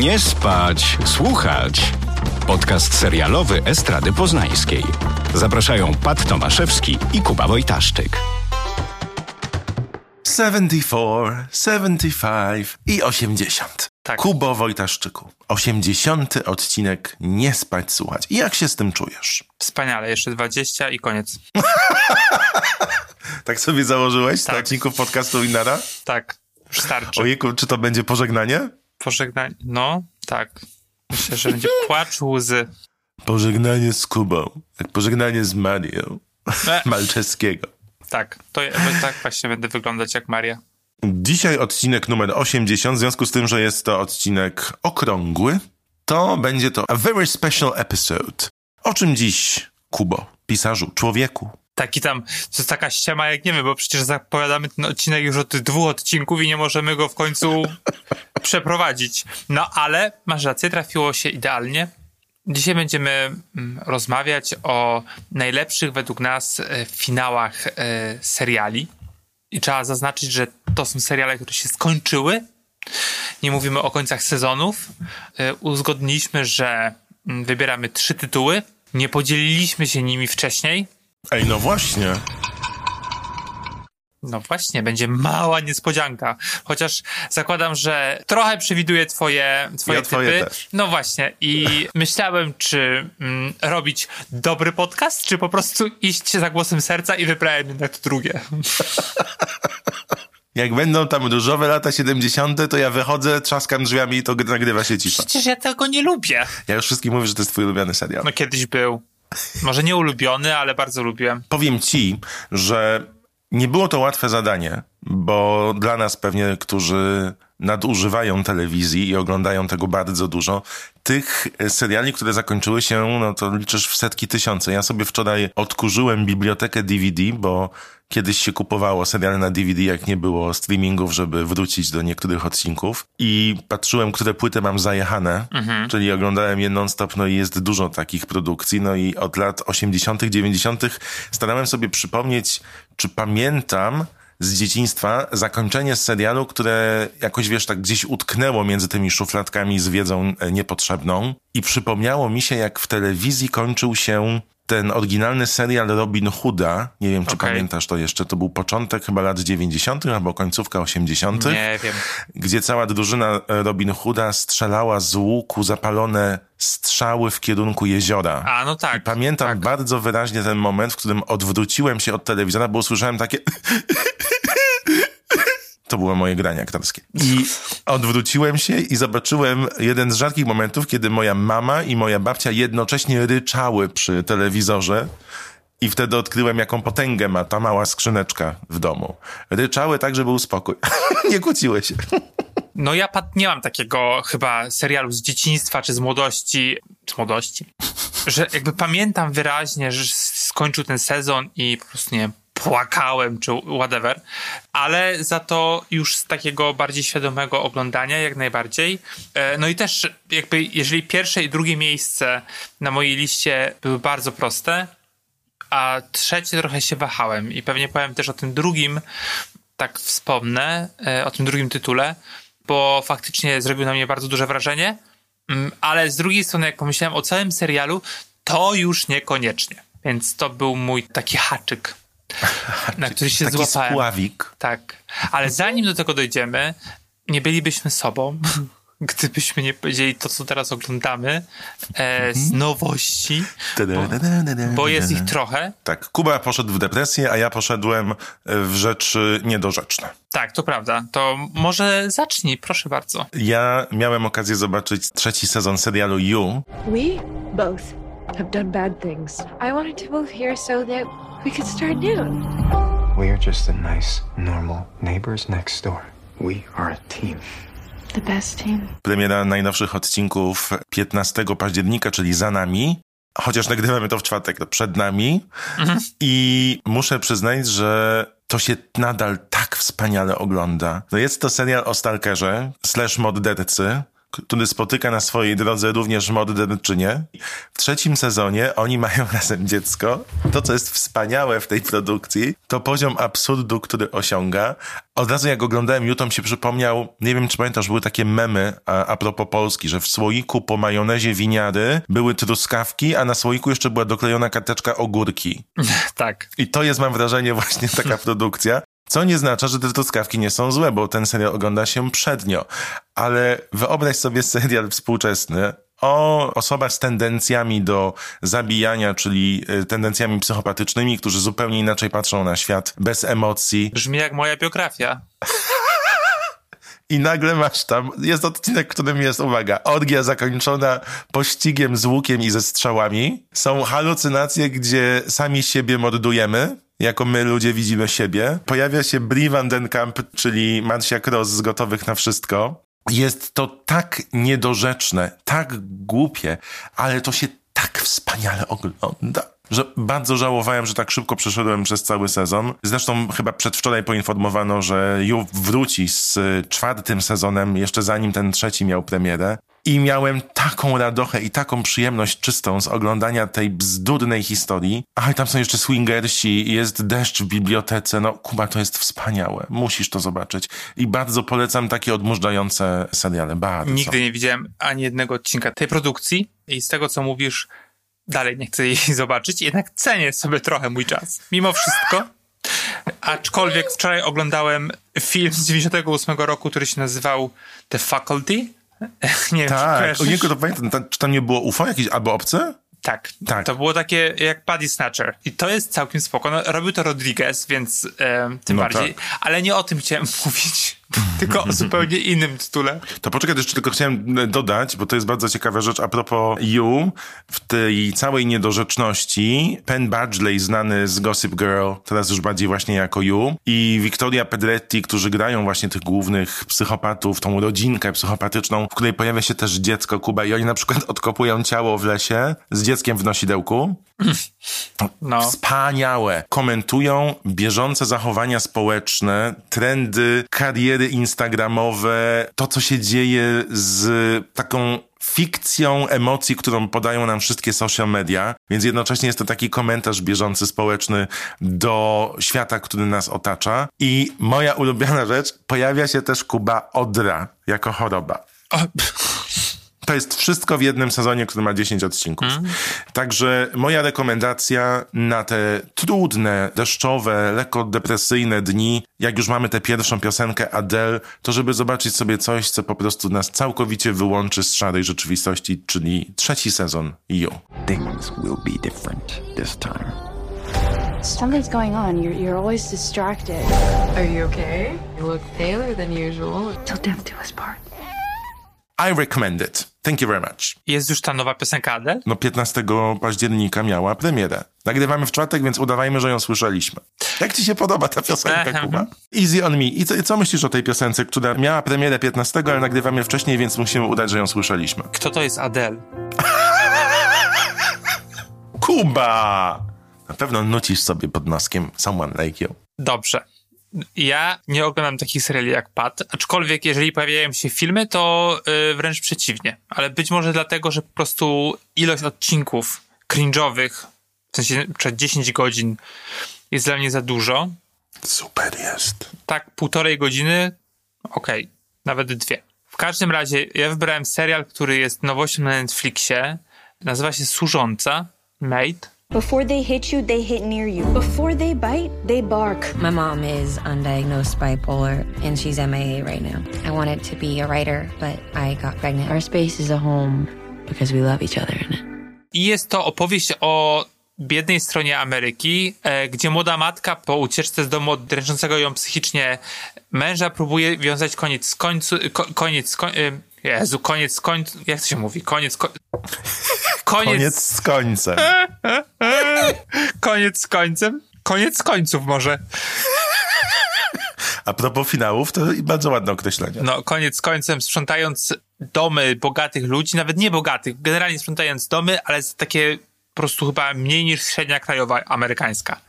Nie spać, słuchać. Podcast serialowy Estrady Poznańskiej. Zapraszają Pat Tomaszewski i Kuba Wojtaszczyk. 74, 75 i 80. Tak. Kubo Wojtaszczyku. 80 odcinek Nie spać, słuchać. I jak się z tym czujesz? Wspaniale, jeszcze 20 i koniec. Tak sobie założyłeś Tak. odcinków podcastu Inara? Tak, już starczy. Ojejku, czy to będzie pożegnanie? Pożegnanie. No, tak. Myślę, że będzie płacz, łzy. Pożegnanie z Kubą. Jak pożegnanie z Marią. E, Malczewskiego. tak, to ja, tak właśnie będę wyglądać jak Maria. Dzisiaj odcinek numer 80, w związku z tym, że jest to odcinek okrągły, to będzie to a very special episode. O czym dziś, Kubo, pisarzu, człowieku? Taki tam, to jest taka ściema jak nie wiem, bo przecież zapowiadamy ten odcinek już od dwóch odcinków i nie możemy go w końcu przeprowadzić. No ale masz rację, trafiło się idealnie. Dzisiaj będziemy mm, rozmawiać o najlepszych według nas e, finałach e, seriali. I trzeba zaznaczyć, że to są seriale, które się skończyły. Nie mówimy o końcach sezonów. E, Uzgodniliśmy, że mm, wybieramy trzy tytuły. Nie podzieliliśmy się nimi wcześniej. Ej, no właśnie. No właśnie, będzie mała niespodzianka. Chociaż zakładam, że trochę przewiduję twoje, twoje Ja twoje typy. też. No właśnie. I myślałem, czy mm, robić dobry podcast, czy po prostu iść za głosem serca i wybrałem jednak to drugie. Jak będą tam różowe lata 70., to ja wychodzę, trzaskam drzwiami i to nagrywa się cisza. Przecież ja tego nie lubię. Ja już wszystkim mówię, że to jest twój ulubiony serial. No kiedyś był. Może nie ulubiony, ale bardzo lubiłem. Powiem ci, że nie było to łatwe zadanie, bo dla nas pewnie, którzy nadużywają telewizji i oglądają tego bardzo dużo, tych seriali, które zakończyły się, no to liczysz w setki tysiące. Ja sobie wczoraj odkurzyłem bibliotekę DVD, bo kiedyś się kupowało seriale na DVD, jak nie było streamingów, żeby wrócić do niektórych odcinków i patrzyłem, które płyty mam zajechane, czyli oglądałem je non-stop, no i jest dużo takich produkcji, no i od lat 80., 90. starałem sobie przypomnieć, czy pamiętam z dzieciństwa zakończenie serialu, które jakoś, wiesz, tak gdzieś utknęło między tymi szufladkami z wiedzą e, niepotrzebną. I przypomniało mi się, jak w telewizji kończył się ten oryginalny serial Robin Hooda. Nie wiem, czy Okej. pamiętasz to jeszcze. To był początek chyba lat 90. albo końcówka 80 Nie wiem. gdzie cała drużyna e, Robin Hooda strzelała z łuku zapalone strzały w kierunku jeziora. A, no tak. Pamiętam tak. bardzo wyraźnie ten moment, w którym odwróciłem się od telewizora, bo usłyszałem takie... To było moje granie aktorskie. I odwróciłem się i zobaczyłem jeden z rzadkich momentów, kiedy moja mama i moja babcia jednocześnie ryczały przy telewizorze. I wtedy odkryłem, jaką potęgę ma ta mała skrzyneczka w domu. Ryczały tak, żeby był spokój. Nie kłóciły się. No ja nie mam takiego chyba serialu z dzieciństwa czy z młodości, z młodości, że jakby pamiętam wyraźnie, że skończył ten sezon i po prostu nie wiem, płakałem czy whatever, ale za to już z takiego bardziej świadomego oglądania jak najbardziej. E, No i też jakby jeżeli pierwsze i drugie miejsce na mojej liście były bardzo proste, a trzecie trochę się wahałem i pewnie powiem też o tym drugim, tak wspomnę, e, o tym drugim tytule, bo faktycznie zrobił na mnie bardzo duże wrażenie, Mm, ale z drugiej strony, jak pomyślałem o całym serialu, to już niekoniecznie. Więc to był mój taki haczyk, na który się Taki złapałem. spławik. Tak. Ale zanim do tego dojdziemy, nie bylibyśmy sobą, gdybyśmy nie powiedzieli to, co teraz oglądamy e, z nowości, bo jest ich trochę. Tak, Kuba poszedł w depresję, a ja poszedłem w rzeczy niedorzeczne. Tak, to prawda. To może zacznij, proszę bardzo. Ja miałem okazję zobaczyć trzeci sezon serialu You. We both have done bad things. I wanted to move here so that we could start new. We're just the nice, normal neighbors next door. We are a team. The best team. Premiera najnowszych odcinków 15 października, czyli za nami. Chociaż nagrywamy to w czwartek, to przed nami. I muszę przyznać, że to się nadal tak wspaniale ogląda. No jest to serial o stalkerze slash mordercy, który spotyka na swojej drodze również morderczynię. W trzecim sezonie oni mają razem dziecko. To, co jest wspaniałe w tej produkcji, to poziom absurdu, który osiąga. Od razu jak oglądałem YouTube się przypomniał, nie wiem czy pamiętasz, były takie memy a, a propos Polski, że w słoiku po majonezie winiary były truskawki, a na słoiku jeszcze była doklejona karteczka ogórki. Tak. I to jest, mam wrażenie, właśnie taka produkcja. Co nie znaczy, że te truskawki nie są złe, bo ten serial ogląda się przednio. Ale wyobraź sobie serial współczesny o osobach z tendencjami do zabijania, czyli y, tendencjami psychopatycznymi, którzy zupełnie inaczej patrzą na świat, bez emocji. Brzmi jak moja biografia. I nagle masz tam, jest odcinek, w którym jest, uwaga, orgia zakończona pościgiem z łukiem i ze strzałami. Są halucynacje, gdzie sami siebie mordujemy, jako my ludzie widzimy siebie. Pojawia się Brie Van czyli Marcia Cross z Gotowych na Wszystko. Jest to tak niedorzeczne, tak głupie, ale to się tak wspaniale ogląda że bardzo żałowałem, że tak szybko przeszedłem przez cały sezon. Zresztą chyba przedwczoraj poinformowano, że Ju wróci z czwartym sezonem, jeszcze zanim ten trzeci miał premierę. I miałem taką radochę i taką przyjemność czystą z oglądania tej bzdurnej historii. A tam są jeszcze swingersi, jest deszcz w bibliotece. No, Kuba, to jest wspaniałe. Musisz to zobaczyć. I bardzo polecam takie odmurzające seriale. Bardzo. Nigdy nie widziałem ani jednego odcinka tej produkcji i z tego, co mówisz, dalej nie chcę jej zobaczyć, jednak cenię sobie trochę mój czas. Mimo wszystko. Aczkolwiek wczoraj oglądałem film z 98 roku, który się nazywał The Faculty. Nie wiem, Tak, o kojarzysz? niego to pamiętam. Ta- Czy tam nie było UFO jakieś albo obce? Tak, Tak. To było takie jak Buddy Snatcher. I to jest całkiem spoko. No, robił to Rodriguez, więc e, tym No bardziej. tak. Ale nie o tym chciałem mówić, tylko o zupełnie innym tytule. To poczekaj, jeszcze tylko chciałem e, dodać, bo to jest bardzo ciekawa rzecz a propos You. W tej całej niedorzeczności Penn Badgley, znany z Gossip Girl, teraz już bardziej właśnie jako You, i Victoria Pedretti, którzy grają właśnie tych głównych psychopatów, tą rodzinkę psychopatyczną, w której pojawia się też dziecko Kuba i oni na przykład odkopują ciało w lesie z dzieckiem w nosidełku. No. Wspaniałe. Komentują bieżące zachowania społeczne, trendy, kariery instagramowe, to co się dzieje z taką fikcją emocji, którą podają nam wszystkie social media, więc jednocześnie jest to taki komentarz bieżący społeczny do świata, który nas otacza. I moja ulubiona rzecz, pojawia się też Kuba Odra jako choroba. O, To jest wszystko w jednym sezonie, który ma 10 odcinków. Także moja rekomendacja na te trudne, deszczowe, lekko depresyjne dni, jak już mamy tę pierwszą piosenkę Adele, to żeby zobaczyć sobie coś, co po prostu nas całkowicie wyłączy z szarej rzeczywistości, czyli trzeci sezon You. Things will be different this time. Something's going on. You're, you're always distracted. Are you okay? You look paler than usual. Till death do us part. I recommend it. Thank you very much. jest już ta nowa piosenka Adele? No 15 października miała premierę. Nagrywamy w czwartek, więc udawajmy, że ją słyszeliśmy. Jak ci się podoba ta piosenka. Kuba? Easy on me. I co, co myślisz o tej piosence, która miała premierę 15, ale nagrywamy wcześniej, więc musimy udać, że ją słyszeliśmy? Kto to jest Adele? Kuba! Na pewno nucisz sobie pod noskiem Someone Like You. Dobrze. Ja nie oglądam takich seriali jak Pat, aczkolwiek jeżeli pojawiają się filmy, to y, wręcz przeciwnie. Ale być może dlatego, że po prostu ilość odcinków cringe'owych, w sensie przed 10 godzin, jest dla mnie za dużo. Super jest. Tak, półtorej godziny, okej, nawet dwie. W każdym razie, ja wybrałem serial, który jest nowością na Netflixie. Nazywa się Służąca, Maid. Before they hit you, they hit near you. Before they bite, they bark. My mom is undiagnosed bipolar and she's MIA right now. I wanted to be a writer, but I got pregnant. Our space is a home because we love each other in it. I jest to opowieść o biednej stronie Ameryki, e, gdzie młoda matka po ucieczce z domu od dręczącego ją psychicznie męża próbuje wiązać koniec z końcu, ko, koniec z koń, e, Jezu, koniec z końcu, jak to się mówi? Koniec, ko, koniec, Koniec z końcem. koniec z końcem? Koniec z końców może. A propos finałów, to bardzo ładne określenie. No, koniec z końcem, sprzątając domy bogatych ludzi, nawet nie bogatych, generalnie sprzątając domy, ale takie po prostu chyba mniej niż średnia krajowa amerykańska.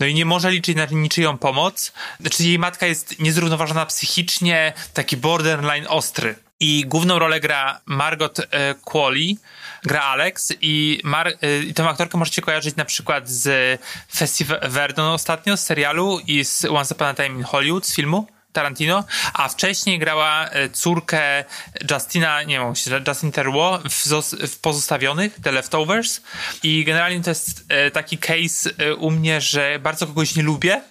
No i nie może liczyć na niczyją pomoc. Znaczy jej matka jest niezrównoważona psychicznie, taki borderline ostry. I główną rolę gra Margot e, Qualley, gra Alex i, Mar- e, i tę aktorkę możecie kojarzyć na przykład z Festival Verdon ostatnio, z serialu i z Once Upon a Time in Hollywood, z filmu. Tarantino, a wcześniej grała e, córkę Justina, nie wiem, Justin Theroux w, w Pozostawionych, The Leftovers i generalnie to jest taki case u mnie, że bardzo kogoś nie lubię,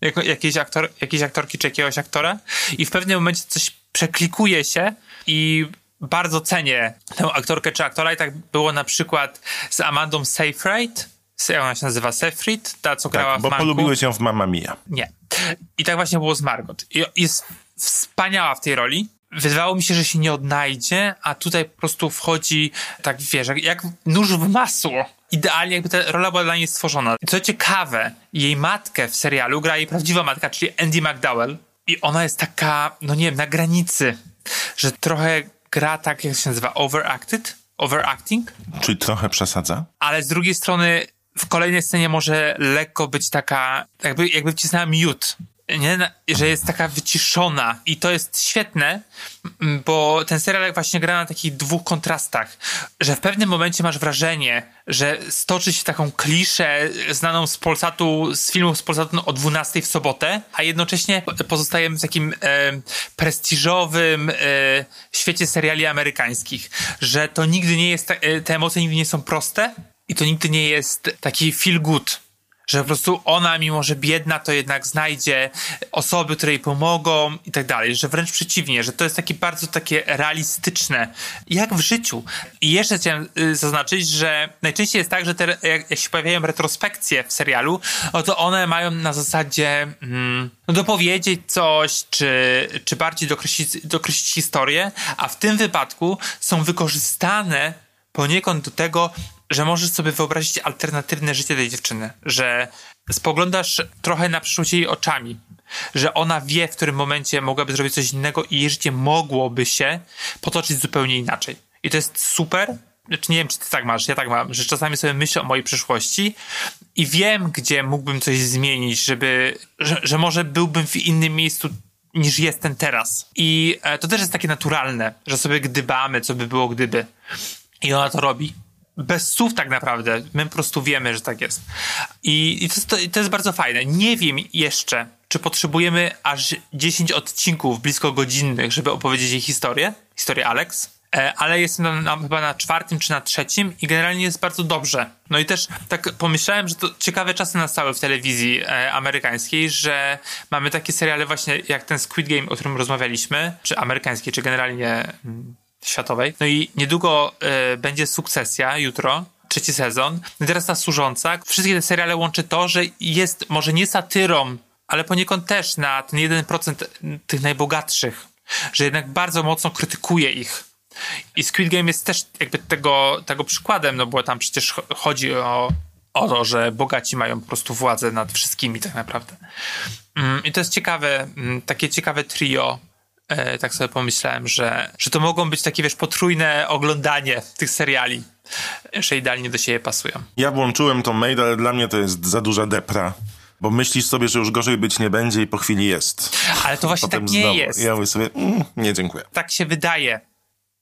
jako, jakiejś, aktor, jakiejś aktorki czy jakiegoś aktora i w pewnym momencie coś przeklikuje się i bardzo cenię tę aktorkę czy aktora i tak było na przykład z Amandą Seyfried, jak ona się nazywa? Seyfried? Ta, co grała Tak, w bo polubiłeś ją w Mamma Mia. Nie. I tak właśnie było z Margot. I jest wspaniała w tej roli. Wydawało mi się, że się nie odnajdzie, a tutaj po prostu wchodzi, tak wiesz, jak, jak nóż w masło. Idealnie jakby ta rola była dla niej stworzona. Co ciekawe, jej matkę w serialu gra jej prawdziwa matka, czyli Andy McDowell. I ona jest taka, no nie wiem, na granicy, że trochę gra tak, jak się nazywa, overacted? Overacting? Czyli trochę przesadza? ale z drugiej strony w kolejnej scenie może lekko być taka, jakby, jakby wcisnęła miód. Nie? Że jest taka wyciszona i to jest świetne, bo ten serial właśnie gra na takich dwóch kontrastach, że w pewnym momencie masz wrażenie, że stoczy się taką kliszę znaną z Polsatu, z filmów z Polsatu o 12 w sobotę, a jednocześnie pozostajemy w takim e, prestiżowym e, świecie seriali amerykańskich, że to nigdy nie jest, ta, e, te emocje nigdy nie są proste i to nigdy nie jest taki feel good. Że po prostu ona, mimo że biedna, to jednak znajdzie osoby, które jej pomogą i tak dalej. Że wręcz przeciwnie, że to jest takie bardzo takie realistyczne, jak w życiu. I jeszcze chciałem y, zaznaczyć, że najczęściej jest tak, że te, jak, się pojawiają retrospekcje w serialu, no to one mają na zasadzie mm, no dopowiedzieć coś, czy, czy bardziej dokreślić, dokreślić historię, a w tym wypadku są wykorzystane poniekąd do tego, że możesz sobie wyobrazić alternatywne życie tej dziewczyny, że spoglądasz trochę na przyszłość jej oczami, że ona wie, w którym momencie mogłaby zrobić coś innego i jej życie mogłoby się potoczyć zupełnie inaczej. I to jest super. Znaczy, nie wiem, czy ty tak masz, ja tak mam, że czasami sobie myślę o mojej przyszłości i wiem, gdzie mógłbym coś zmienić, żeby, że, że może byłbym w innym miejscu niż jestem teraz. I e, to też jest takie naturalne, że sobie gdybamy, co by było gdyby. I ona to robi. Bez słów tak naprawdę. My po prostu wiemy, że tak jest. I, i to, to, to jest bardzo fajne. Nie wiem jeszcze, czy potrzebujemy aż 10 odcinków blisko godzinnych, żeby opowiedzieć jej historię. Historię Alex. E, ale jestem na, na, chyba na czwartym czy na trzecim i generalnie jest bardzo dobrze. No i też tak pomyślałem, że to ciekawe czasy nastały w telewizji e, amerykańskiej, że mamy takie seriale właśnie jak ten Squid Game, o którym rozmawialiśmy, czy amerykańskiej, czy generalnie mm, światowej. No i niedługo e, będzie sukcesja, jutro, trzeci sezon. No i teraz ta służąca. Wszystkie te seriale łączy to, że jest może nie satyrą, ale poniekąd też na ten 1% tych najbogatszych, że jednak bardzo mocno krytykuje ich. I Squid Game jest też jakby tego, tego przykładem, no bo tam przecież cho- chodzi o, o to, że bogaci mają po prostu władzę nad wszystkimi tak naprawdę. Mm, I to jest ciekawe, mm, takie ciekawe trio. E, tak sobie pomyślałem, że, że to mogą być takie, wiesz, potrójne oglądanie tych seriali, że idealnie do siebie pasują. Ja włączyłem tą mail, ale dla mnie to jest za duża depra. Bo myślisz sobie, że już gorzej być nie będzie i po chwili jest. Ale to właśnie Potem tak nie znowu. jest. Ja mówię sobie, mm, nie dziękuję. tak się wydaje,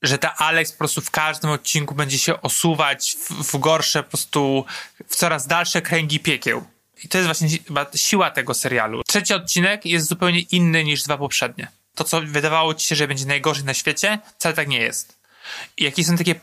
że ta Alex po prostu w każdym odcinku będzie się osuwać w, w gorsze, po prostu w coraz dalsze kręgi piekieł. I to jest właśnie siła tego serialu. Trzeci odcinek jest zupełnie inny niż dwa poprzednie. To, co wydawało ci się, że będzie najgorzej na świecie, wcale tak nie jest. I jakie są takie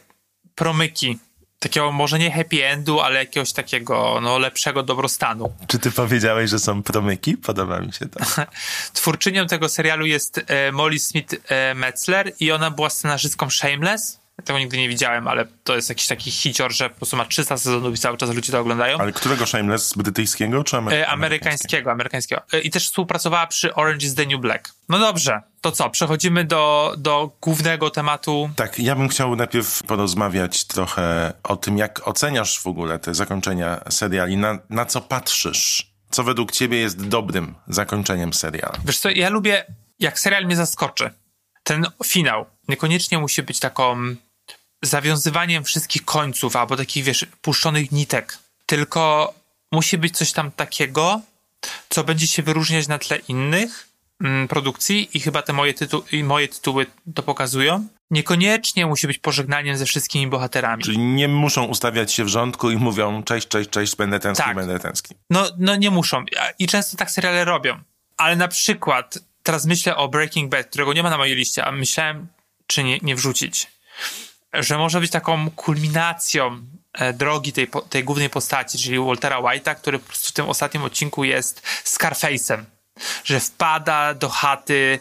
promyki, takiego może nie happy endu, ale jakiegoś takiego no, lepszego dobrostanu. Czy ty powiedziałeś, że są promyki? Podoba mi się to. Twórczynią tego serialu jest e, Molly Smith e, Metzler i ona była scenarzystką Shameless. Tego nigdy nie widziałem, ale to jest jakiś taki hicior, że po prostu ma 300 sezonów i cały czas ludzie to oglądają. Ale którego Shameless? Brytyjskiego czy E, amerykańskiego, amerykańskiego. E, I też współpracowała przy Orange is the New Black. No dobrze, to co? Przechodzimy do, do głównego tematu. Tak, ja bym chciał najpierw porozmawiać trochę o tym, jak oceniasz w ogóle te zakończenia seriali, na, na co patrzysz. Co według ciebie jest dobrym zakończeniem seriala? Wiesz co, ja lubię, jak serial mnie zaskoczy. Ten finał niekoniecznie musi być taką zawiązywaniem wszystkich końców albo takich, wiesz, puszczonych nitek. Tylko musi być coś tam takiego, co będzie się wyróżniać na tle innych mm, produkcji i chyba te moje, tytu- i moje tytuły to pokazują. Niekoniecznie musi być pożegnaniem ze wszystkimi bohaterami. Czyli nie muszą ustawiać się w rządku i mówią cześć, cześć, cześć, będę tęskni, Tak. będę tęskni. No, no nie muszą. I często tak seriale robią. Ale na przykład teraz myślę o Breaking Bad, którego nie ma na mojej liście, a myślałem, czy nie, nie wrzucić. Że może być taką kulminacją e, drogi tej, tej głównej postaci, czyli Waltera White'a, który po prostu w tym ostatnim odcinku jest Scarface'em. Że wpada do chaty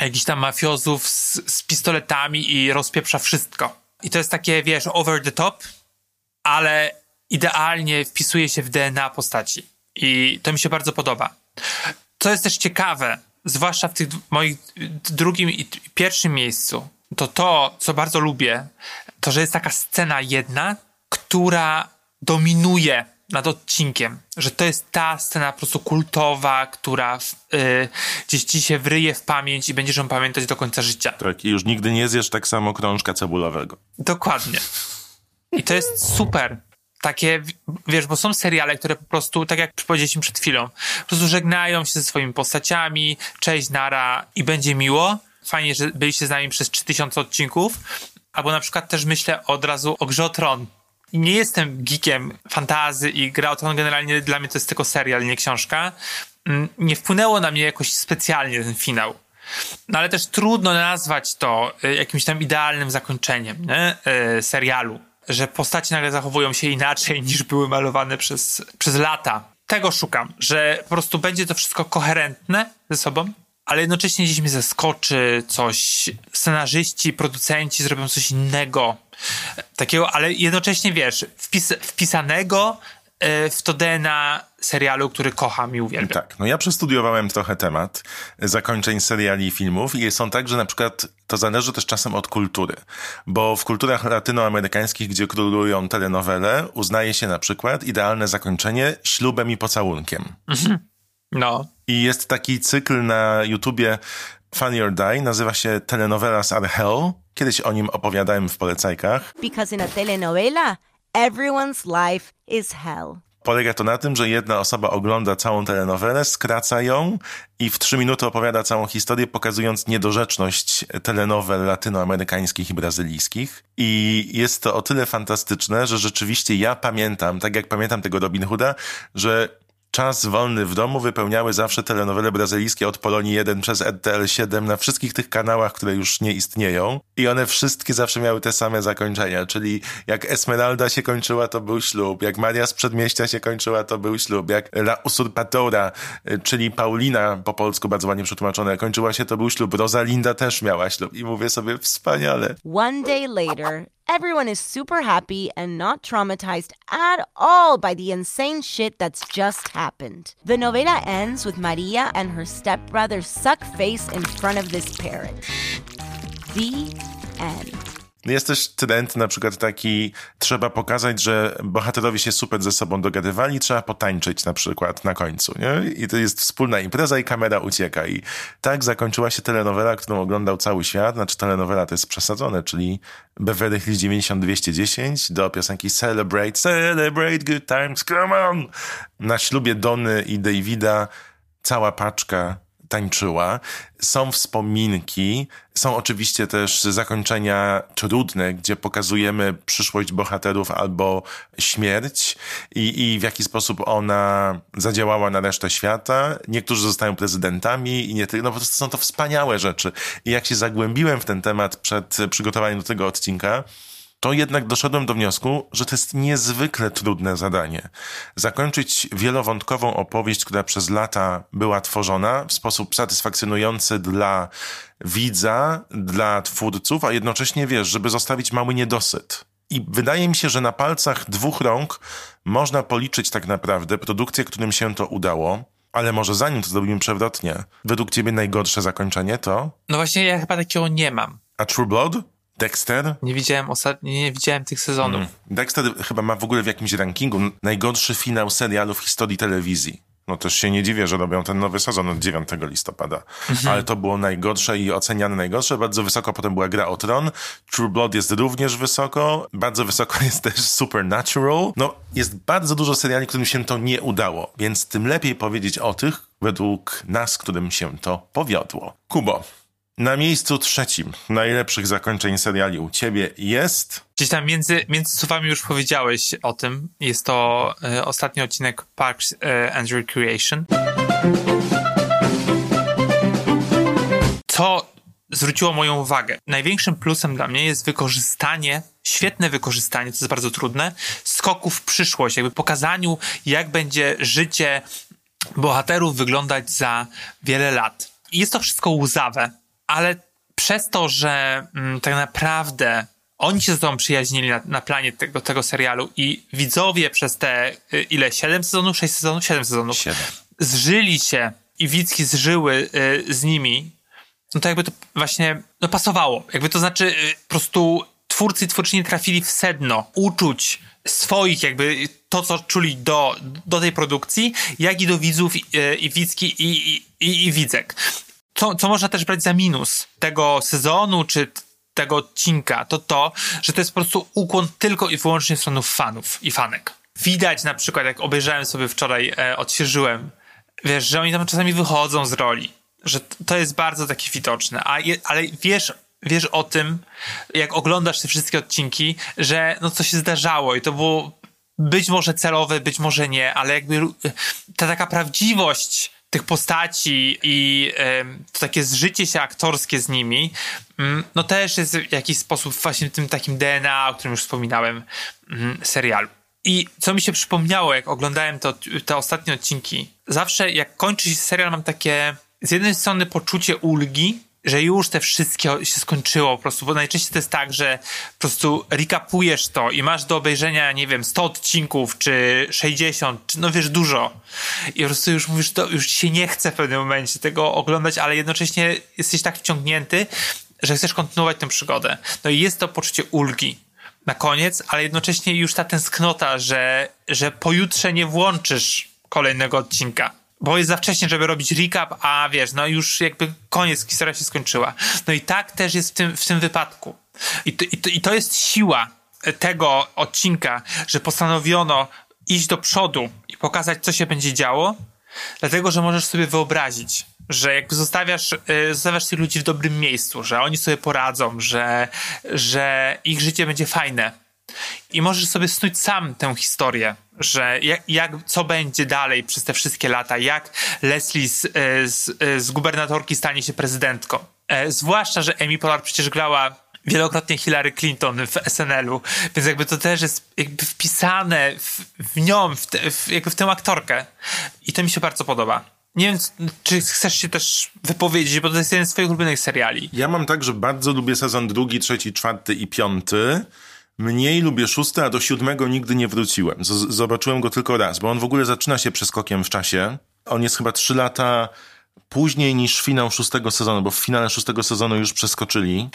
jakichś tam mafiozów z, z pistoletami i rozpieprza wszystko. I to jest takie, wiesz, over the top, ale idealnie wpisuje się w DNA postaci. I to mi się bardzo podoba. Co jest też ciekawe, zwłaszcza w tych moich drugim i pierwszym miejscu, to to, co bardzo lubię, to, że jest taka scena jedna, która dominuje nad odcinkiem. Że to jest ta scena po prostu kultowa, która y, gdzieś ci się wryje w pamięć i będziesz ją pamiętać do końca życia. Tak, i już nigdy nie zjesz tak samo krążka cebulowego. Dokładnie. I to jest super. Takie, wiesz, bo są seriale, które po prostu, tak jak powiedzieliśmy przed chwilą, po prostu żegnają się ze swoimi postaciami, cześć, nara i będzie miło. Fajnie, że byliście z nami przez 3000 odcinków. Albo na przykład też myślę od razu o Grze o Tron. Nie jestem geekiem fantazy i Gra o Tron generalnie dla mnie to jest tylko serial, nie książka. Mm, Nie wpłynęło na mnie jakoś specjalnie ten finał. No ale też trudno nazwać to y, jakimś tam idealnym zakończeniem nie? Y, serialu, że postaci nagle zachowują się inaczej niż były malowane przez, przez lata. Tego szukam, że po prostu będzie to wszystko koherentne ze sobą, ale jednocześnie gdzieś mnie zaskoczy coś. Scenarzyści, producenci zrobią coś innego. Takiego, ale jednocześnie wiesz, wpis, wpisanego w to DNA serialu, który kocham i uwielbiam. Tak, no ja przestudiowałem trochę temat zakończeń seriali i filmów i są tak, że na przykład to zależy też czasem od kultury, bo w kulturach latynoamerykańskich, gdzie królują telenowele, uznaje się na przykład idealne zakończenie ślubem i pocałunkiem. No, I jest taki cykl na YouTubie Funny or Die, nazywa się Telenovelas Are Hell. Kiedyś o nim opowiadałem w polecajkach. Because in a telenovela, everyone's life is hell. Polega to na tym, że jedna osoba ogląda całą telenowelę, skraca ją i w trzy minuty opowiada całą historię, pokazując niedorzeczność telenowel latynoamerykańskich i brazylijskich. I jest to o tyle fantastyczne, że rzeczywiście ja pamiętam, tak jak pamiętam tego Robin Hooda, że czas wolny w domu wypełniały zawsze telenowele brazylijskie od Polonii 1 przez RTL 7 na wszystkich tych kanałach, które już nie istnieją. I one wszystkie zawsze miały te same zakończenia, czyli jak Esmeralda się kończyła, to był ślub, jak Maria z Przedmieścia się kończyła, to był ślub, jak La Usurpatora, y, czyli Paulina po polsku bardzo ładnie przetłumaczone, kończyła się, to był ślub. Rosalinda też miała ślub i mówię sobie, wspaniale. One day later, everyone is super happy and not traumatized at all by the insane shit that's just happened. The novela ends with Maria and her stepbrother suck face in front of this parrot. The end. Jest też trend na przykład taki, trzeba pokazać, że bohaterowie się super ze sobą dogadywali, trzeba potańczyć na przykład na końcu, nie? I to jest wspólna impreza i kamera ucieka. I tak zakończyła się telenowela, którą oglądał cały świat. Znaczy telenowela to jest przesadzone, czyli Beverly Hills 90210 do piosenki Celebrate, Celebrate Good Times, Come On! Na ślubie Dony i Davida cała paczka tańczyła. Są wspominki, są oczywiście też zakończenia trudne, gdzie pokazujemy przyszłość bohaterów albo śmierć i, i w jaki sposób ona zadziałała na resztę świata. Niektórzy zostają prezydentami i nie tylko. No po prostu są to wspaniałe rzeczy. I jak się zagłębiłem w ten temat przed przygotowaniem do tego odcinka, to jednak doszedłem do wniosku, że to jest niezwykle trudne zadanie. Zakończyć wielowątkową opowieść, która przez lata była tworzona w sposób satysfakcjonujący dla widza, dla twórców, a jednocześnie wiesz, żeby zostawić mały niedosyt. I wydaje mi się, że na palcach dwóch rąk można policzyć tak naprawdę produkcje, którym się to udało. Ale może zanim to zrobimy przewrotnie, według ciebie najgorsze zakończenie to? No właśnie, ja chyba takiego nie mam. A True Blood? Dexter? Nie widziałem ostatnio, nie widziałem tych sezonów. Mm. Dexter chyba ma w ogóle w jakimś rankingu najgorszy finał serialu w historii telewizji. No też się nie dziwię, że robią ten nowy sezon od 9 listopada. Mhm. Ale to było najgorsze i oceniane najgorsze. Bardzo wysoko potem była gra o Tron. True Blood jest również wysoko. Bardzo wysoko jest też Supernatural. No, jest bardzo dużo seriali, którym się to nie udało. Więc tym lepiej powiedzieć o tych, według nas, którym się to powiodło. Kubo, na miejscu trzecim najlepszych zakończeń seriali u ciebie jest... Gdzieś tam między, między słowami już powiedziałeś o tym. Jest to e, ostatni odcinek Parks e, and Recreation. Co zwróciło moją uwagę? Największym plusem dla mnie jest wykorzystanie, świetne wykorzystanie, co jest bardzo trudne, skoków w przyszłość, jakby pokazaniu, jak będzie życie bohaterów wyglądać za wiele lat. I jest to wszystko łzawe, ale przez to, że mm, tak naprawdę oni się ze sobą przyjaźnili na, na planie tego, tego serialu i widzowie przez te y, ile? 7 sezonów? 6 sezonów? 7 sezonów. Zżyli się i Wicki zżyły y, z nimi, no to jakby to właśnie no pasowało. Jakby to znaczy y, po prostu twórcy i twórczyni trafili w sedno uczuć swoich, jakby to, co czuli do, do tej produkcji, jak i do widzów i, i i, i, i, i Widzek. Co, co można też brać za minus tego sezonu, czy tego odcinka, to to, że to jest po prostu ukłon tylko i wyłącznie w stronę fanów i fanek. Widać na przykład, jak obejrzałem sobie wczoraj, e, odświeżyłem, wiesz, że oni tam czasami wychodzą z roli, że to jest bardzo takie widoczne, a je, ale wiesz, wiesz o tym, jak oglądasz te wszystkie odcinki, że no co się zdarzało i to było być może celowe, być może nie, ale jakby ta taka prawdziwość tych postaci i to takie zżycie się aktorskie z nimi, mm, no też jest w jakiś sposób właśnie tym takim DNA, o którym już wspominałem, mm, serialu. I co mi się przypomniało, jak oglądałem to, te ostatnie odcinki, zawsze jak kończy się serial, mam takie z jednej strony poczucie ulgi, że już te wszystkie się skończyło po prostu, bo najczęściej to jest tak, że po prostu recapujesz to i masz do obejrzenia, nie wiem, 100 odcinków, czy 60, czy no wiesz, dużo. I po prostu już mówisz, to już się nie chce w pewnym momencie tego oglądać, ale jednocześnie jesteś tak wciągnięty, że chcesz kontynuować tę przygodę. No i jest to poczucie ulgi na koniec, ale jednocześnie już ta tęsknota, że, że pojutrze nie włączysz kolejnego odcinka. Bo jest za wcześnie, żeby robić recap, a wiesz, no już jakby koniec, historia się skończyła. No i tak też jest w tym, w tym wypadku. I to, i, to, I to jest siła tego odcinka, że postanowiono iść do przodu i pokazać, co się będzie działo, dlatego, że możesz sobie wyobrazić, że jakby zostawiasz, y, zostawiasz tych ludzi w dobrym miejscu, że oni sobie poradzą, że, że ich życie będzie fajne. I możesz sobie snuć sam tę historię, że jak, jak, co będzie dalej przez te wszystkie lata, jak Leslie z, z, z gubernatorki stanie się prezydentką. E, zwłaszcza, że Amy Pollard przecież grała wielokrotnie Hillary Clinton w SNL-u, więc jakby to też jest jakby wpisane w, w nią, w, te, w, jakby w tę aktorkę. I to mi się bardzo podoba. Nie wiem, czy chcesz się też wypowiedzieć, bo to jest jeden z twoich ulubionych seriali. Ja mam tak, że bardzo lubię sezon drugi, trzeci, czwarty i piąty. Mniej lubię szósty, a do siódmego nigdy nie wróciłem. Z- zobaczyłem go tylko raz, bo on w ogóle zaczyna się przeskokiem w czasie. On jest chyba trzy lata później niż finał szóstego sezonu, bo w finale szóstego sezonu już przeskoczyli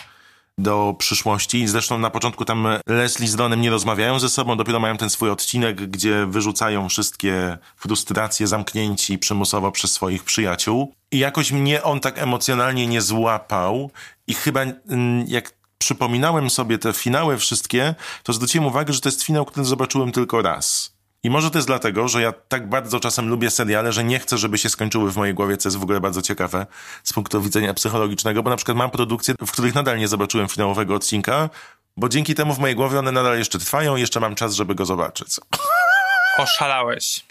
do przyszłości. Zresztą na początku tam Leslie z Donem nie rozmawiają ze sobą, dopiero mają ten swój odcinek, gdzie wyrzucają wszystkie frustracje zamknięci przymusowo przez swoich przyjaciół. I jakoś mnie on tak emocjonalnie nie złapał i chyba mm, jak przypominałem sobie te finały wszystkie, to zwróciłem uwagę, że to jest finał, który zobaczyłem tylko raz. I może to jest dlatego, że ja tak bardzo czasem lubię seriale, że nie chcę, żeby się skończyły w mojej głowie, co jest w ogóle bardzo ciekawe z punktu widzenia psychologicznego, bo na przykład mam produkcje, w których nadal nie zobaczyłem finałowego odcinka, bo dzięki temu w mojej głowie one nadal jeszcze trwają i jeszcze mam czas, żeby go zobaczyć. Oszalałeś.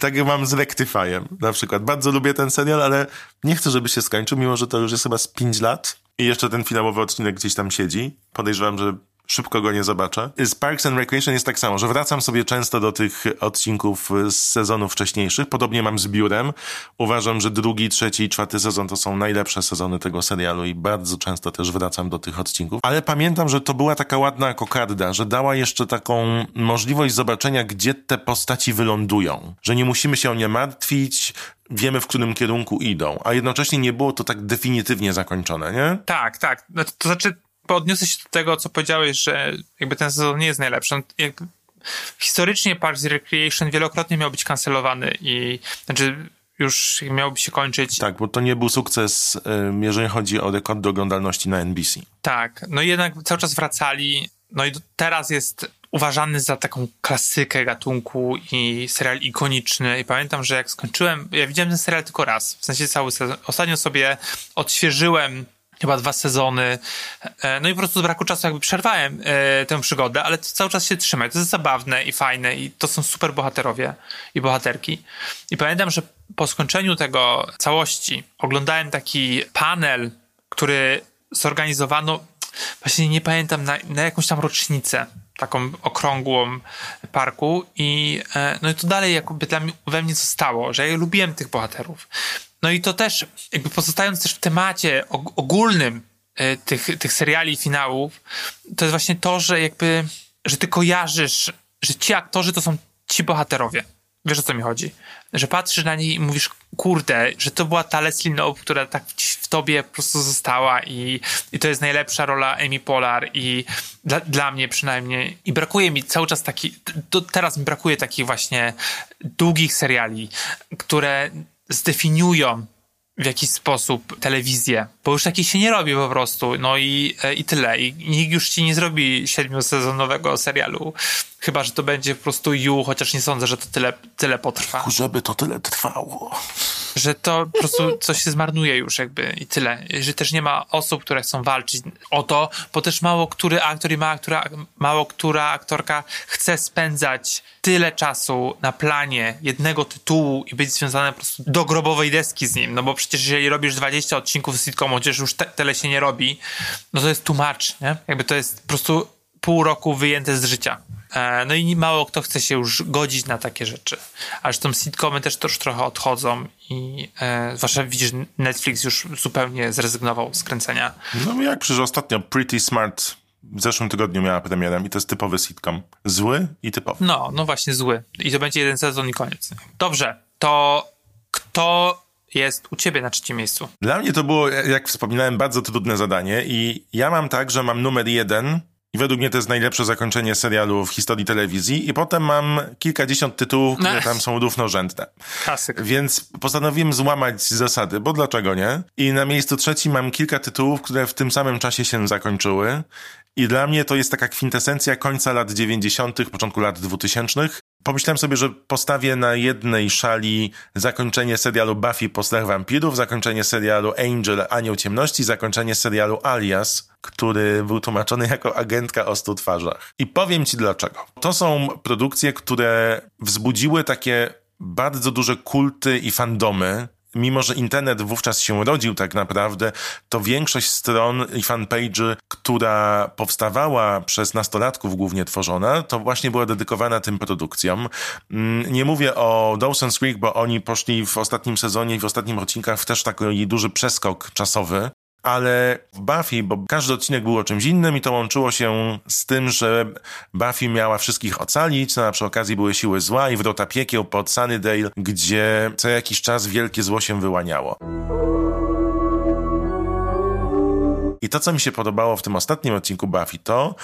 Tak mam z Rectifyem na przykład. Bardzo lubię ten serial, ale nie chcę, żeby się skończył, mimo że to już jest chyba z 5 lat i jeszcze ten finałowy odcinek gdzieś tam siedzi. Podejrzewam, że szybko go nie zobaczę. Z Parks and Recreation jest tak samo, że wracam sobie często do tych odcinków z sezonów wcześniejszych. Podobnie mam z Biurem. Uważam, że drugi, trzeci i czwarty sezon to są najlepsze sezony tego serialu i bardzo często też wracam do tych odcinków. Ale pamiętam, że to była taka ładna kokarda, że dała jeszcze taką możliwość zobaczenia, gdzie te postaci wylądują. Że nie musimy się o nie martwić, wiemy w którym kierunku idą, a jednocześnie nie było to tak definitywnie zakończone, nie? Tak, tak. No, to, to znaczy, podniosę się do tego, co powiedziałeś, że jakby ten sezon nie jest najlepszy. On Jakby historycznie Parks Recreation wielokrotnie miał być kancelowany i znaczy już miałby się kończyć. Tak, bo to nie był sukces, ym, jeżeli chodzi o rekord oglądalności na NBC. Tak, no i jednak cały czas wracali. No i teraz jest uważany za taką klasykę gatunku i serial ikoniczny. I pamiętam, że jak skończyłem, ja widziałem ten serial tylko raz, w sensie cały sezon. Ostatnio sobie odświeżyłem chyba dwa sezony. E, No i po prostu z braku czasu jakby przerwałem e, tę przygodę, ale cały czas się trzyma. I To jest zabawne i fajne i to są super bohaterowie i bohaterki. I pamiętam, że po skończeniu tego całości oglądałem taki panel, który zorganizowano, właśnie nie pamiętam, na, na jakąś tam rocznicę taką okrągłą parku i e, no i to dalej jakby dla mnie, we mnie zostało, że ja lubiłem tych bohaterów. No i to też, jakby pozostając też w temacie og- ogólnym e, tych, tych seriali i finałów, to jest właśnie to, że jakby, że ty kojarzysz, że ci aktorzy to są ci bohaterowie. Wiesz o co mi chodzi? Że patrzysz na nich i mówisz, kurde, że to była ta Leslie Knope, która tak w tobie po prostu została i, i to jest najlepsza rola Amy Polar i dla, dla mnie przynajmniej. I brakuje mi cały czas taki, do, teraz mi brakuje takich właśnie długich seriali, które zdefiniują w jakiś sposób telewizję, bo już takich się nie robi po prostu, no i, e, i tyle. I nikt już ci nie zrobi siedmiosezonowego serialu, chyba, że to będzie po prostu You, chociaż nie sądzę, że to tyle, tyle potrwa. Żeby to tyle trwało. Że to po prostu coś się zmarnuje już jakby i tyle. Że też nie ma osób, które chcą walczyć o to, bo też mało który aktor i mało która, mało która aktorka chce spędzać tyle czasu na planie jednego tytułu i być związana po prostu do grobowej deski z nim, no bo przecież jeżeli robisz 20 odcinków z sitcomu, chociaż już te, tyle się nie robi, no to jest much, nie? Jakby to jest po prostu pół roku wyjęte z życia. E, No i mało kto chce się już godzić na takie rzeczy. A zresztą sitcomy też to już trochę odchodzą i e, zwłaszcza widzisz, Netflix już zupełnie zrezygnował z kręcenia. No jak przecież ostatnio Pretty Smart w zeszłym tygodniu miała premierę i to jest typowy sitcom. Zły i typowy. No, no właśnie zły. I to będzie jeden sezon i koniec. Dobrze, to kto jest u ciebie na trzecim miejscu? Dla mnie to było, jak wspominałem, bardzo trudne zadanie i ja mam tak, że mam numer jeden i według mnie to jest najlepsze zakończenie serialu w historii telewizji i potem mam kilkadziesiąt tytułów, które Ech. tam są równorzędne. Klasyk. Więc postanowiłem złamać zasady, bo dlaczego nie? I na miejscu trzecim mam kilka tytułów, które w tym samym czasie się zakończyły. I dla mnie to jest taka kwintesencja końca lat 90., początku lat 2000. Pomyślałem sobie, że postawię na jednej szali zakończenie serialu Buffy po strach wampirów, zakończenie serialu Angel Anioł Ciemności, zakończenie serialu Alias, który był tłumaczony jako agentka o stu twarzach. I powiem ci dlaczego. To są produkcje, które wzbudziły takie bardzo duże kulty i fandomy. Mimo, że internet wówczas się rodził tak naprawdę, to większość stron i fanpage'y, która powstawała przez nastolatków głównie tworzona, to właśnie była dedykowana tym produkcjom. Mm, Nie mówię o Dawson's Creek, bo oni poszli w ostatnim sezonie i w ostatnim odcinkach w też taki duży przeskok czasowy. Ale w Buffy, bo każdy odcinek był o czymś innym i to łączyło się z tym, że Buffy miała wszystkich ocalić, no a przy okazji były siły zła i wrota piekieł pod Sunnydale, gdzie co jakiś czas wielkie zło się wyłaniało. I to, co mi się podobało w tym ostatnim odcinku Buffy, to,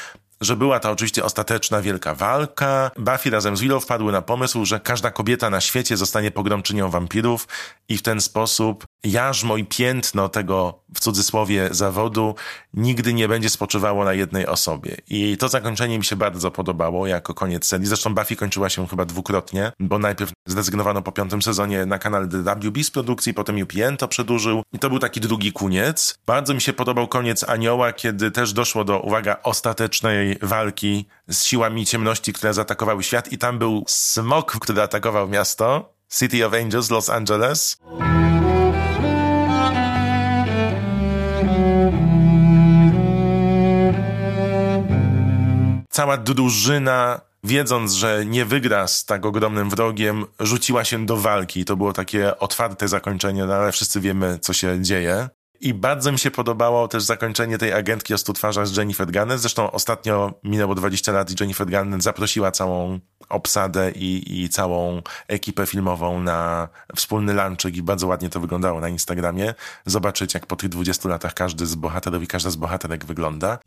że była ta oczywiście ostateczna wielka walka. Buffy razem z Willow wpadły na pomysł, że każda kobieta na świecie zostanie pogromczynią wampirów i w ten sposób jarzmo i piętno tego, w cudzysłowie, zawodu nigdy nie będzie spoczywało na jednej osobie. I to zakończenie mi się bardzo podobało jako koniec serii. Zresztą Buffy kończyła się chyba dwukrotnie, bo najpierw zrezygnowano po piątym sezonie na kanale WB z produkcji, potem UPN to przedłużył i to był taki drugi koniec. Bardzo mi się podobał koniec Anioła, kiedy też doszło do, uwaga, ostatecznej walki z siłami ciemności, które zaatakowały świat i tam był smok, który atakował miasto. City of Angels, Los Angeles. Cała drużyna, wiedząc, że nie wygra z tak ogromnym wrogiem, rzuciła się do walki. To było takie otwarte zakończenie, no ale wszyscy wiemy, co się dzieje. I bardzo mi się podobało też zakończenie tej agentki o stu twarzach z Jennifer Garner. Zresztą ostatnio minęło 20 lat i Jennifer Garner zaprosiła całą obsadę i, i całą ekipę filmową na wspólny lunchek i bardzo ładnie to wyglądało na Instagramie. Zobaczyć, jak po tych 20 latach każdy z bohaterów i każda z bohaterek wygląda.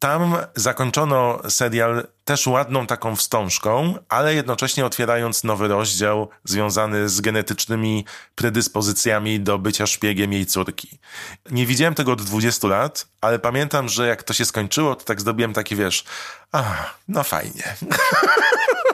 Tam zakończono serial też ładną taką wstążką, ale jednocześnie otwierając nowy rozdział związany z genetycznymi predyspozycjami do bycia szpiegiem jej córki. Nie widziałem tego od 20 lat, ale pamiętam, że jak to się skończyło, to tak zdobyłem takie, wiesz, a, no fajnie.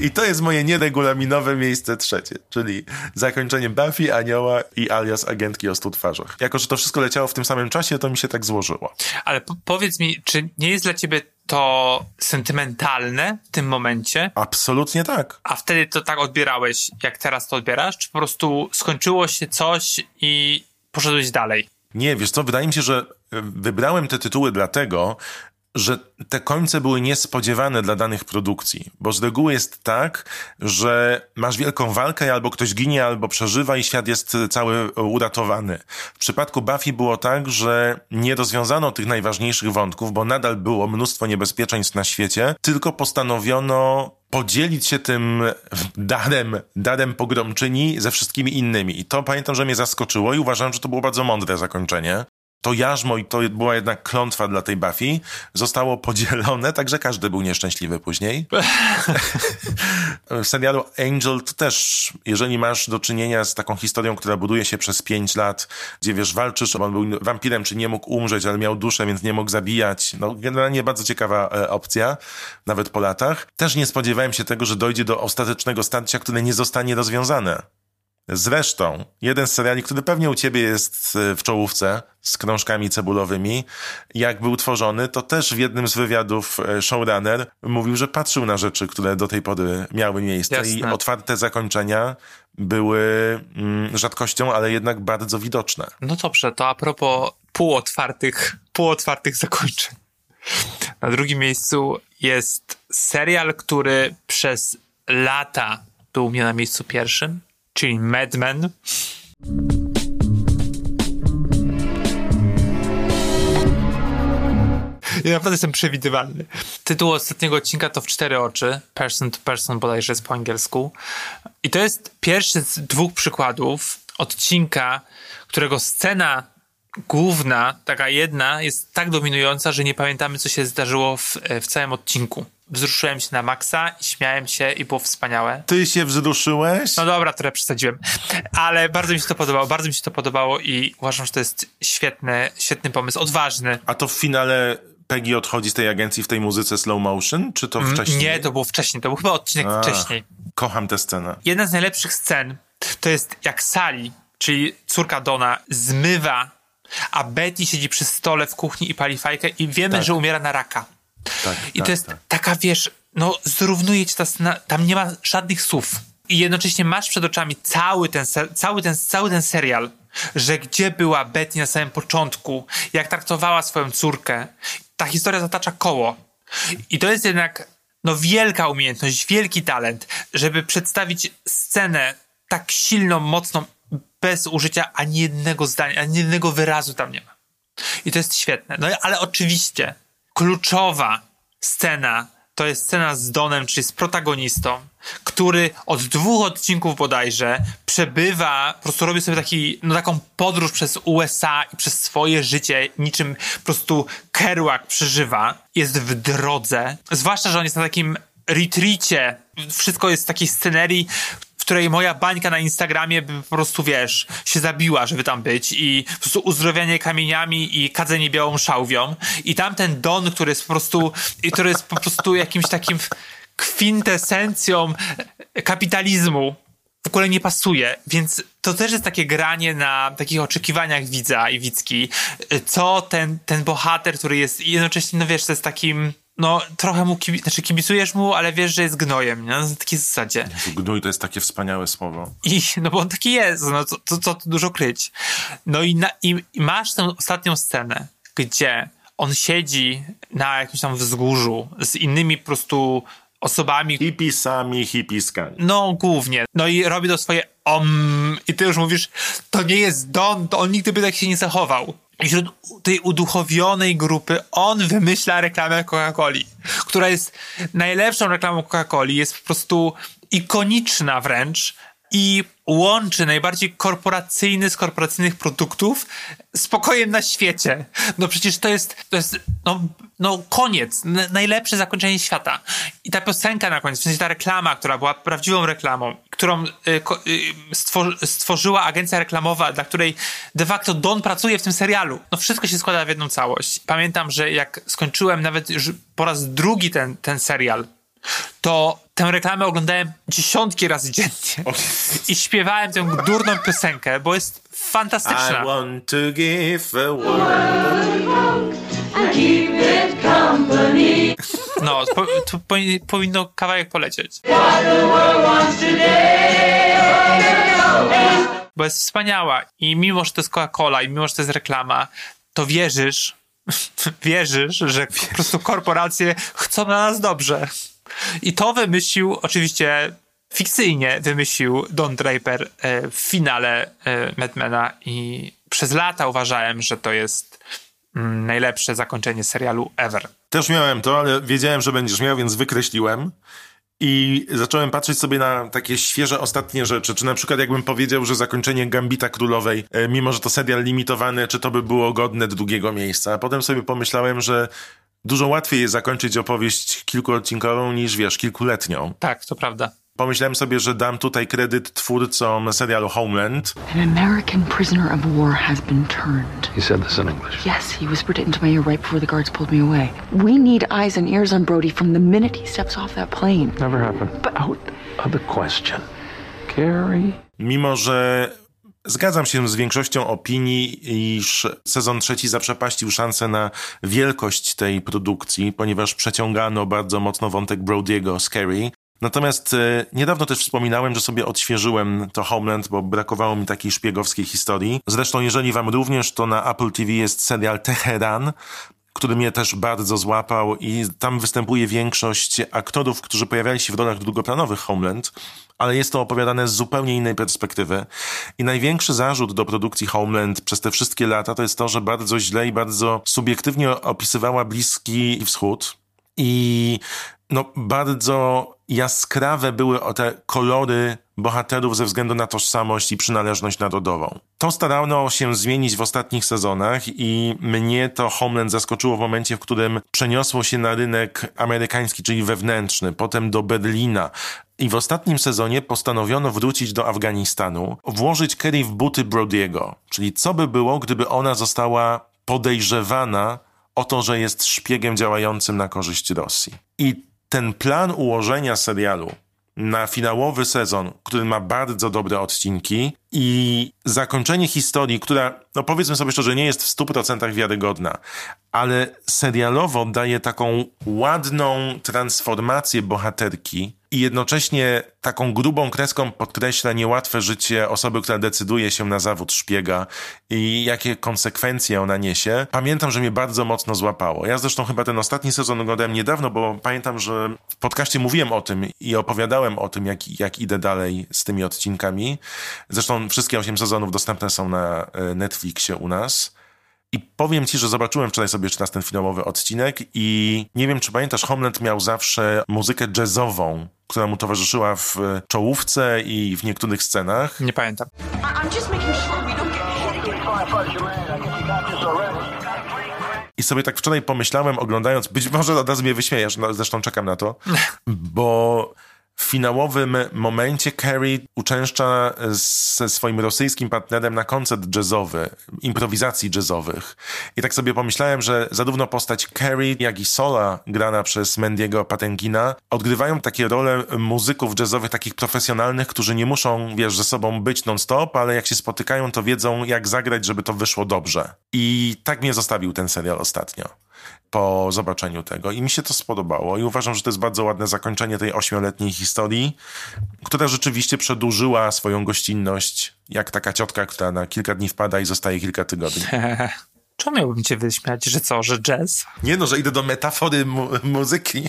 I to jest moje nieregulaminowe miejsce trzecie, czyli zakończenie Buffy, Anioła i alias agentki o stu twarzach. Jako, że to wszystko leciało w tym samym czasie, to mi się tak złożyło. Ale po powiedz mi, czy nie jest dla ciebie to sentymentalne w tym momencie? Absolutnie tak. A wtedy to tak odbierałeś, jak teraz to odbierasz? Czy po prostu skończyło się coś i poszedłeś dalej? Nie, wiesz co, wydaje mi się, że wybrałem te tytuły dlatego, że te końce były niespodziewane dla danych produkcji, bo z reguły jest tak, że masz wielką walkę, albo ktoś ginie, albo przeżywa i świat jest cały uratowany. W przypadku Buffy było tak, że nie rozwiązano tych najważniejszych wątków, bo nadal było mnóstwo niebezpieczeństw na świecie, tylko postanowiono podzielić się tym darem, darem pogromczyni ze wszystkimi innymi. I to pamiętam, że mnie zaskoczyło i uważam, że to było bardzo mądre zakończenie to jarzmo i to była jednak klątwa dla tej Buffy, zostało podzielone, także każdy był nieszczęśliwy później. w serialu Angel to też, jeżeli masz do czynienia z taką historią, która buduje się przez pięć lat, gdzie wiesz, walczysz, on był wampirem, czy nie mógł umrzeć, ale miał duszę, więc nie mógł zabijać. No, generalnie bardzo ciekawa e, opcja, nawet po latach. Też nie spodziewałem się tego, że dojdzie do ostatecznego starcia, które nie zostanie rozwiązane. Zresztą, jeden z seriali, który pewnie u ciebie jest e, w czołówce z krążkami cebulowymi, jak był tworzony, to też w jednym z wywiadów e, showrunner mówił, że patrzył na rzeczy, które do tej pory miały miejsce Jasne. i otwarte zakończenia były mm, rzadkością, ale jednak bardzo widoczne. No dobrze, to a propos półotwartych, półotwartych zakończeń. Na drugim miejscu jest serial, który przez lata był u mnie na miejscu pierwszym czyli Mad Men. Ja naprawdę jestem przewidywalny. Tytuł ostatniego odcinka to w cztery oczy. Person to person bodajże jest po angielsku. I to jest pierwszy z dwóch przykładów odcinka, którego scena główna, taka jedna, jest tak dominująca, że nie pamiętamy, co się zdarzyło w, w całym odcinku wzruszyłem się na maksa i śmiałem się i było wspaniałe. Ty się wzruszyłeś? No dobra, trochę przesadziłem. Ale bardzo mi się to podobało, bardzo mi się to podobało i uważam, że to jest świetny, świetny pomysł, odważny. A to w finale Peggy odchodzi z tej agencji w tej muzyce slow motion, czy to mm, wcześniej? Nie, to było wcześniej, to był chyba odcinek A, wcześniej. Kocham tę scenę. Jedna z najlepszych scen to jest jak Sally, czyli córka Dona, zmywa, a Betty siedzi przy stole w kuchni i pali fajkę i wiemy, tak. że umiera na raka. Tak, I tak, to jest tak. taka, wiesz, no zrównuje cię ta scena, tam nie ma żadnych słów. I jednocześnie masz przed oczami cały ten, cały ten, cały ten serial, że gdzie była Betty na samym początku, jak traktowała swoją córkę. Ta historia zatacza koło. I to jest jednak no wielka umiejętność, wielki talent, żeby przedstawić scenę tak silną, mocną, bez użycia ani jednego zdania, ani jednego wyrazu tam nie ma. I to jest świetne. No ale oczywiście kluczowa scena to jest scena z Donem, czyli z protagonistą, który od dwóch odcinków bodajże przebywa, po prostu robi sobie taki, no taką podróż przez USA i przez swoje życie, niczym po prostu Kerouac przeżywa. Jest w drodze. Zwłaszcza, że on jest na takim retreacie. Wszystko jest w takiej scenerii, której moja bańka na Instagramie by po prostu, wiesz, się zabiła, żeby tam być i po prostu uzdrowienie kamieniami i kadzenie białą szałwią. I tamten Don, który jest po prostu, który jest po prostu jakimś takim kwintesencją kapitalizmu, w ogóle nie pasuje, więc to też jest takie granie na takich oczekiwaniach widza i widzki, co ten, ten bohater, który jest jednocześnie, no wiesz, to jest takim no trochę mu kibi znaczy kibicujesz mu, ale wiesz, że jest gnojem, nie? Na takiej zasadzie. Gnój to jest takie wspaniałe słowo. I, no bo on taki jest, no co, co, co dużo kryć. No i, na, i, i masz tę ostatnią scenę, gdzie on siedzi na jakimś tam wzgórzu z innymi po prostu osobami. Hipisami, hipiskami. No, głównie. No i robi to swoje om i ty już mówisz, to nie jest Don, to on nigdy by tak się nie zachował. I wśród tej uduchowionej grupy on wymyśla reklamę Coca-Coli, która jest najlepszą reklamą Coca-Coli, jest po prostu ikoniczna wręcz. I łączy najbardziej korporacyjny z korporacyjnych produktów z pokojem na świecie. No przecież to jest, to jest no, no koniec, n- najlepsze zakończenie świata. I ta piosenka na koniec, w sensie ta reklama, która była prawdziwą reklamą, którą y, y, stwor, stworzyła agencja reklamowa, dla której de facto Don pracuje w tym serialu. No wszystko się składa w jedną całość. Pamiętam, że jak skończyłem nawet już po raz drugi ten, ten serial, to tę reklamę oglądałem dziesiątki razy dziennie. I śpiewałem tę durną piosenkę, bo jest fantastyczna. I want to give a world. No, po, to po, powinno kawałek polecieć. Bo jest wspaniała i mimo, że to jest Coca-Cola i mimo, że to jest reklama, to wierzysz, wierzysz, że po prostu korporacje chcą na nas dobrze. I to wymyślił, oczywiście fikcyjnie wymyślił Don Draper e, w finale e, Madmana i przez lata uważałem, że to jest mm, najlepsze zakończenie serialu ever. Też miałem to, ale wiedziałem, że będziesz miał, więc wykreśliłem. I zacząłem patrzeć sobie na takie świeże ostatnie rzeczy. Czy na przykład jakbym powiedział, że zakończenie Gambita Królowej, e, mimo że to serial limitowany, czy to by było godne drugiego miejsca. A potem sobie pomyślałem, że dużo łatwiej jest zakończyć opowieść kilkuodcinkową niż, wiesz, kilkuletnią. Tak, to prawda. Pomyślałem sobie, że dam tutaj kredyt twórcom serialu Homeland. An American prisoner of war has been turned. You said this in English. Yes, he whispered it into my ear right before the guards pulled me away. We need eyes and ears on Brody from the minute he steps off that plane. Never happened. But out of the question. Carrie? Mimo, że Zgadzam się z większością opinii, iż sezon trzeci zaprzepaścił szansę na wielkość tej produkcji, ponieważ przeciągano bardzo mocno wątek Brody'ego z Carrie. Natomiast e, niedawno też wspominałem, że sobie odświeżyłem to Homeland, bo brakowało mi takiej szpiegowskiej historii. Zresztą, jeżeli wam również, to na Apple TV jest serial Teheran, który mnie też bardzo złapał i tam występuje większość aktorów, którzy pojawiali się w rolach drugoplanowych Homeland, ale jest to opowiadane z zupełnie innej perspektywy. I największy zarzut do produkcji Homeland przez te wszystkie lata to jest to, że bardzo źle i bardzo subiektywnie opisywała Bliski Wschód i no bardzo jaskrawe były te kolory bohaterów ze względu na tożsamość i przynależność narodową. To starano się zmienić w ostatnich sezonach i mnie to Homeland zaskoczyło w momencie, w którym przeniosło się na rynek amerykański, czyli wewnętrzny, potem do Berlina. I w ostatnim sezonie postanowiono wrócić do Afganistanu, włożyć Kerry w buty Brody'ego. Czyli co by było, gdyby ona została podejrzewana o to, że jest szpiegiem działającym na korzyść Rosji. I ten plan ułożenia serialu na finałowy sezon, który ma bardzo dobre odcinki i zakończenie historii, która, no powiedzmy sobie szczerze, nie jest w 100% wiarygodna, ale serialowo daje taką ładną transformację bohaterki i jednocześnie taką grubą kreską podkreśla niełatwe życie osoby, która decyduje się na zawód szpiega i jakie konsekwencje ona niesie. Pamiętam, że mnie bardzo mocno złapało. Ja zresztą chyba ten ostatni sezon oglądałem niedawno, bo pamiętam, że w podcaście mówiłem o tym i opowiadałem o tym, jak, jak idę dalej z tymi odcinkami. Zresztą wszystkie osiem sezonów dostępne są na e, Netflixie u nas. I powiem ci, że zobaczyłem wczoraj sobie jeszcze raz ten finałowy odcinek i nie wiem, czy pamiętasz, Homeland miał zawsze muzykę jazzową, która mu towarzyszyła w czołówce i w niektórych scenach. Nie pamiętam. I sobie tak wczoraj pomyślałem, oglądając, być może od razu mnie wyśmiejesz, no, zresztą czekam na to, bo w finałowym momencie Carrie uczęszcza ze swoim rosyjskim partnerem na koncert jazzowy, improwizacji jazzowych. I tak sobie pomyślałem, że zarówno postać Carrie, jak i Sola, grana przez Mendiego Patenkina, odgrywają takie role muzyków jazzowych, takich profesjonalnych, którzy nie muszą, wiesz, ze sobą być non-stop, ale jak się spotykają, to wiedzą, jak zagrać, żeby to wyszło dobrze. I tak mnie zostawił ten serial ostatnio po zobaczeniu tego i mi się to spodobało i uważam, że to jest bardzo ładne zakończenie tej ośmioletniej historii, która rzeczywiście przedłużyła swoją gościnność, jak taka ciotka, która na kilka dni wpada i zostaje kilka tygodni. Czemu miałbym cię wyśmiać, że co, że jazz? Nie no, że idę do metafory mu muzyki.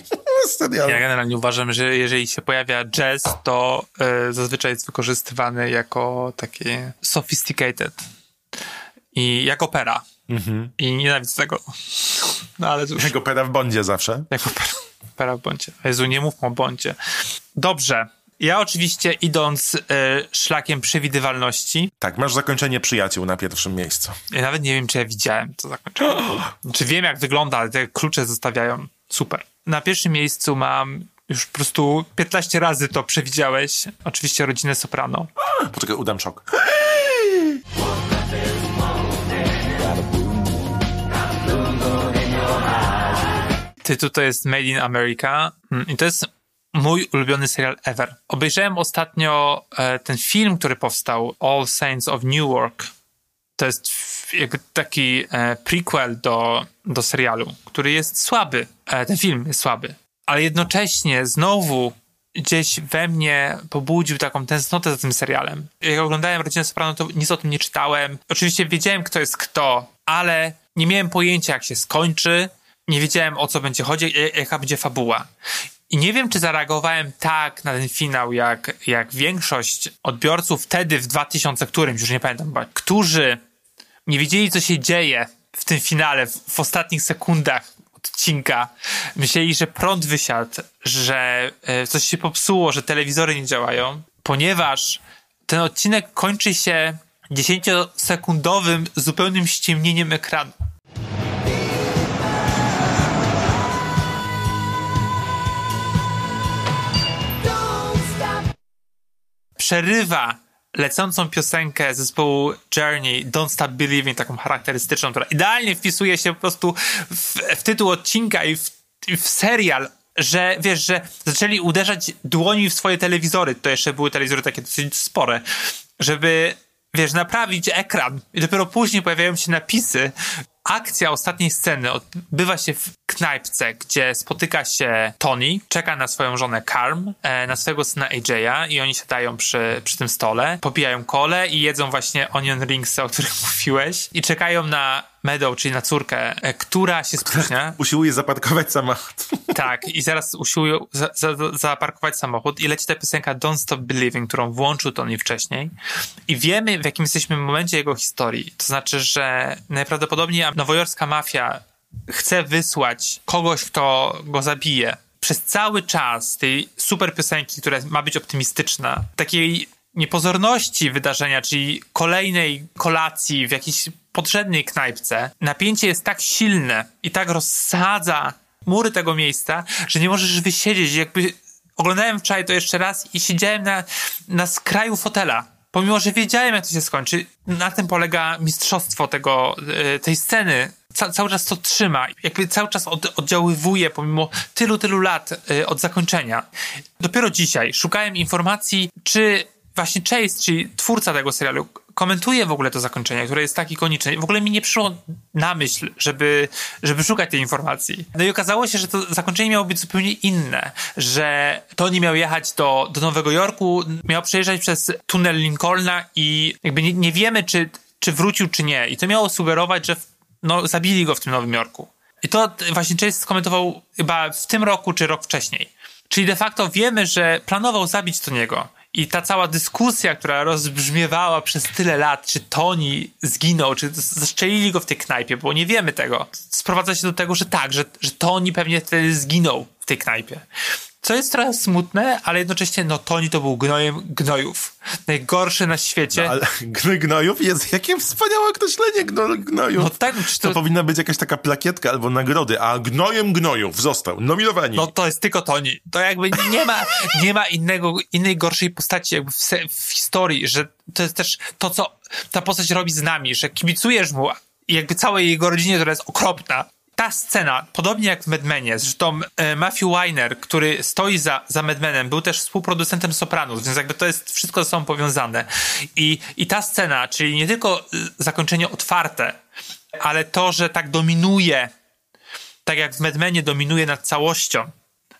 Ja generalnie uważam, że jeżeli się pojawia jazz, to y, zazwyczaj jest wykorzystywany jako takie sophisticated i jak opera. Mhm. I nienawidzę tego. No ale cóż. Jak opera w Bondzie zawsze. Jak opera, opera w Bondzie. Jezu, nie mówmy o Bondzie. Dobrze. Ja oczywiście idąc e, szlakiem przewidywalności, Tak, masz zakończenie przyjaciół na pierwszym miejscu. ja nawet nie wiem, czy ja widziałem to zakończenie. czy wiem, jak wygląda, ale te klucze zostawiają. Super. Na pierwszym miejscu mam już po prostu 15 razy to przewidziałeś. Oczywiście rodzinę Soprano. Poczekaj, udam szok. Tytuł to jest Made in America Mm, i to jest mój ulubiony serial ever. Obejrzałem ostatnio e, ten film, który powstał, All Saints of Newark. To jest taki e, prequel do, do serialu, który jest słaby. E, ten film jest słaby. Ale jednocześnie znowu gdzieś we mnie pobudził taką tęsknotę za tym serialem. Jak oglądałem Rodzinę Soprano, to nic o tym nie czytałem. Oczywiście wiedziałem, kto jest kto, ale nie miałem pojęcia, jak się skończy. Nie wiedziałem, o co będzie chodzić, e- jaka będzie fabuła. I nie wiem, czy zareagowałem tak na ten finał, jak, jak większość odbiorców wtedy, w 2000 którymś, już nie pamiętam, którzy nie wiedzieli, co się dzieje w tym finale, w, w ostatnich sekundach odcinka. Myśleli, że prąd wysiadł, że e, coś się popsuło, że telewizory nie działają, ponieważ ten odcinek kończy się 10-sekundowym zupełnym ściemnieniem ekranu. Przerywa lecącą piosenkę zespołu Journey, Don't Stop Believing, taką charakterystyczną, która idealnie wpisuje się po prostu w, w tytuł odcinka i w, i w serial, że wiesz, że zaczęli uderzać dłoni w swoje telewizory, to jeszcze były telewizory takie dosyć spore, żeby wiesz, naprawić ekran i dopiero później pojawiają się napisy. Akcja ostatniej sceny odbywa się w knajpce, gdzie spotyka się Tony, czeka na swoją żonę Carm, e, na swojego syna AJ'a i oni siadają przy, przy tym stole, popijają kole i jedzą właśnie onion ringsy, o których mówiłeś i czekają na Meadow, czyli na córkę, e, która się spóźnia. Usiłuje zaparkować samochód. Tak, i zaraz usiłują za, za, zaparkować samochód i leci ta piosenka Don't Stop Believing, którą włączył Tony wcześniej. I wiemy, w jakim jesteśmy momencie jego historii. To znaczy, że najprawdopodobniej nowojorska mafia chce wysłać kogoś, kto go zabije. Przez cały czas tej super piosenki, która ma być optymistyczna, takiej niepozorności wydarzenia, czyli kolejnej kolacji w jakiejś podrzędnej knajpce, napięcie jest tak silne i tak rozsadza mury tego miejsca, że nie możesz wysiedzieć. Jakby oglądałem wczoraj to jeszcze raz i siedziałem na, na skraju fotela. Pomimo, że wiedziałem, jak to się skończy, na tym polega mistrzostwo tego, e, tej sceny. Ca cały czas to trzyma, jakby cały czas od oddziaływuje pomimo tylu, tylu lat y, od zakończenia. Dopiero dzisiaj szukałem informacji, czy właśnie Chase, czyli twórca tego serialu, komentuje w ogóle to zakończenie, które jest tak ikoniczne. W ogóle mi nie przyszło na myśl, żeby, żeby szukać tej informacji. No i okazało się, że to zakończenie miało być zupełnie inne, że Tony miał jechać do, do Nowego Jorku, miał przejeżdżać przez tunel Lincolna i jakby nie, nie wiemy, czy, czy wrócił, czy nie. I to miało sugerować, że no, zabili go w tym Nowym Jorku. I to właśnie Chase skomentował chyba w tym roku, czy rok wcześniej. Czyli de facto wiemy, że planował zabić Toniego. I ta cała dyskusja, która rozbrzmiewała przez tyle lat, czy Tony zginął, czy zaszczelili go w tej knajpie, bo nie wiemy tego, sprowadza się do tego, że tak, że, że Tony pewnie wtedy zginął w tej knajpie. Co jest trochę smutne, ale jednocześnie, no Tony to był gnojem gnojów. Najgorszy na świecie. No, ale gnoj gnojów jest jakie wspaniałe określenie gno, gnojów. No tak, to... to powinna być jakaś taka plakietka albo nagrody, a gnojem gnojów został nominowani. No to jest tylko Tony. To jakby nie ma, nie ma innego, innej gorszej postaci jakby w, w historii, że to jest też to, co ta postać robi z nami, że kibicujesz mu i jakby całej jego rodzinie, która jest okropna, ta scena, podobnie jak w Madmenie, zresztą e, Matthew Weiner, który stoi za, za był też współproducentem Sopranos, więc jakby to jest wszystko ze sobą powiązane. I, I ta scena, czyli nie tylko zakończenie otwarte, ale to, że tak dominuje, tak jak w Madmenie dominuje nad całością,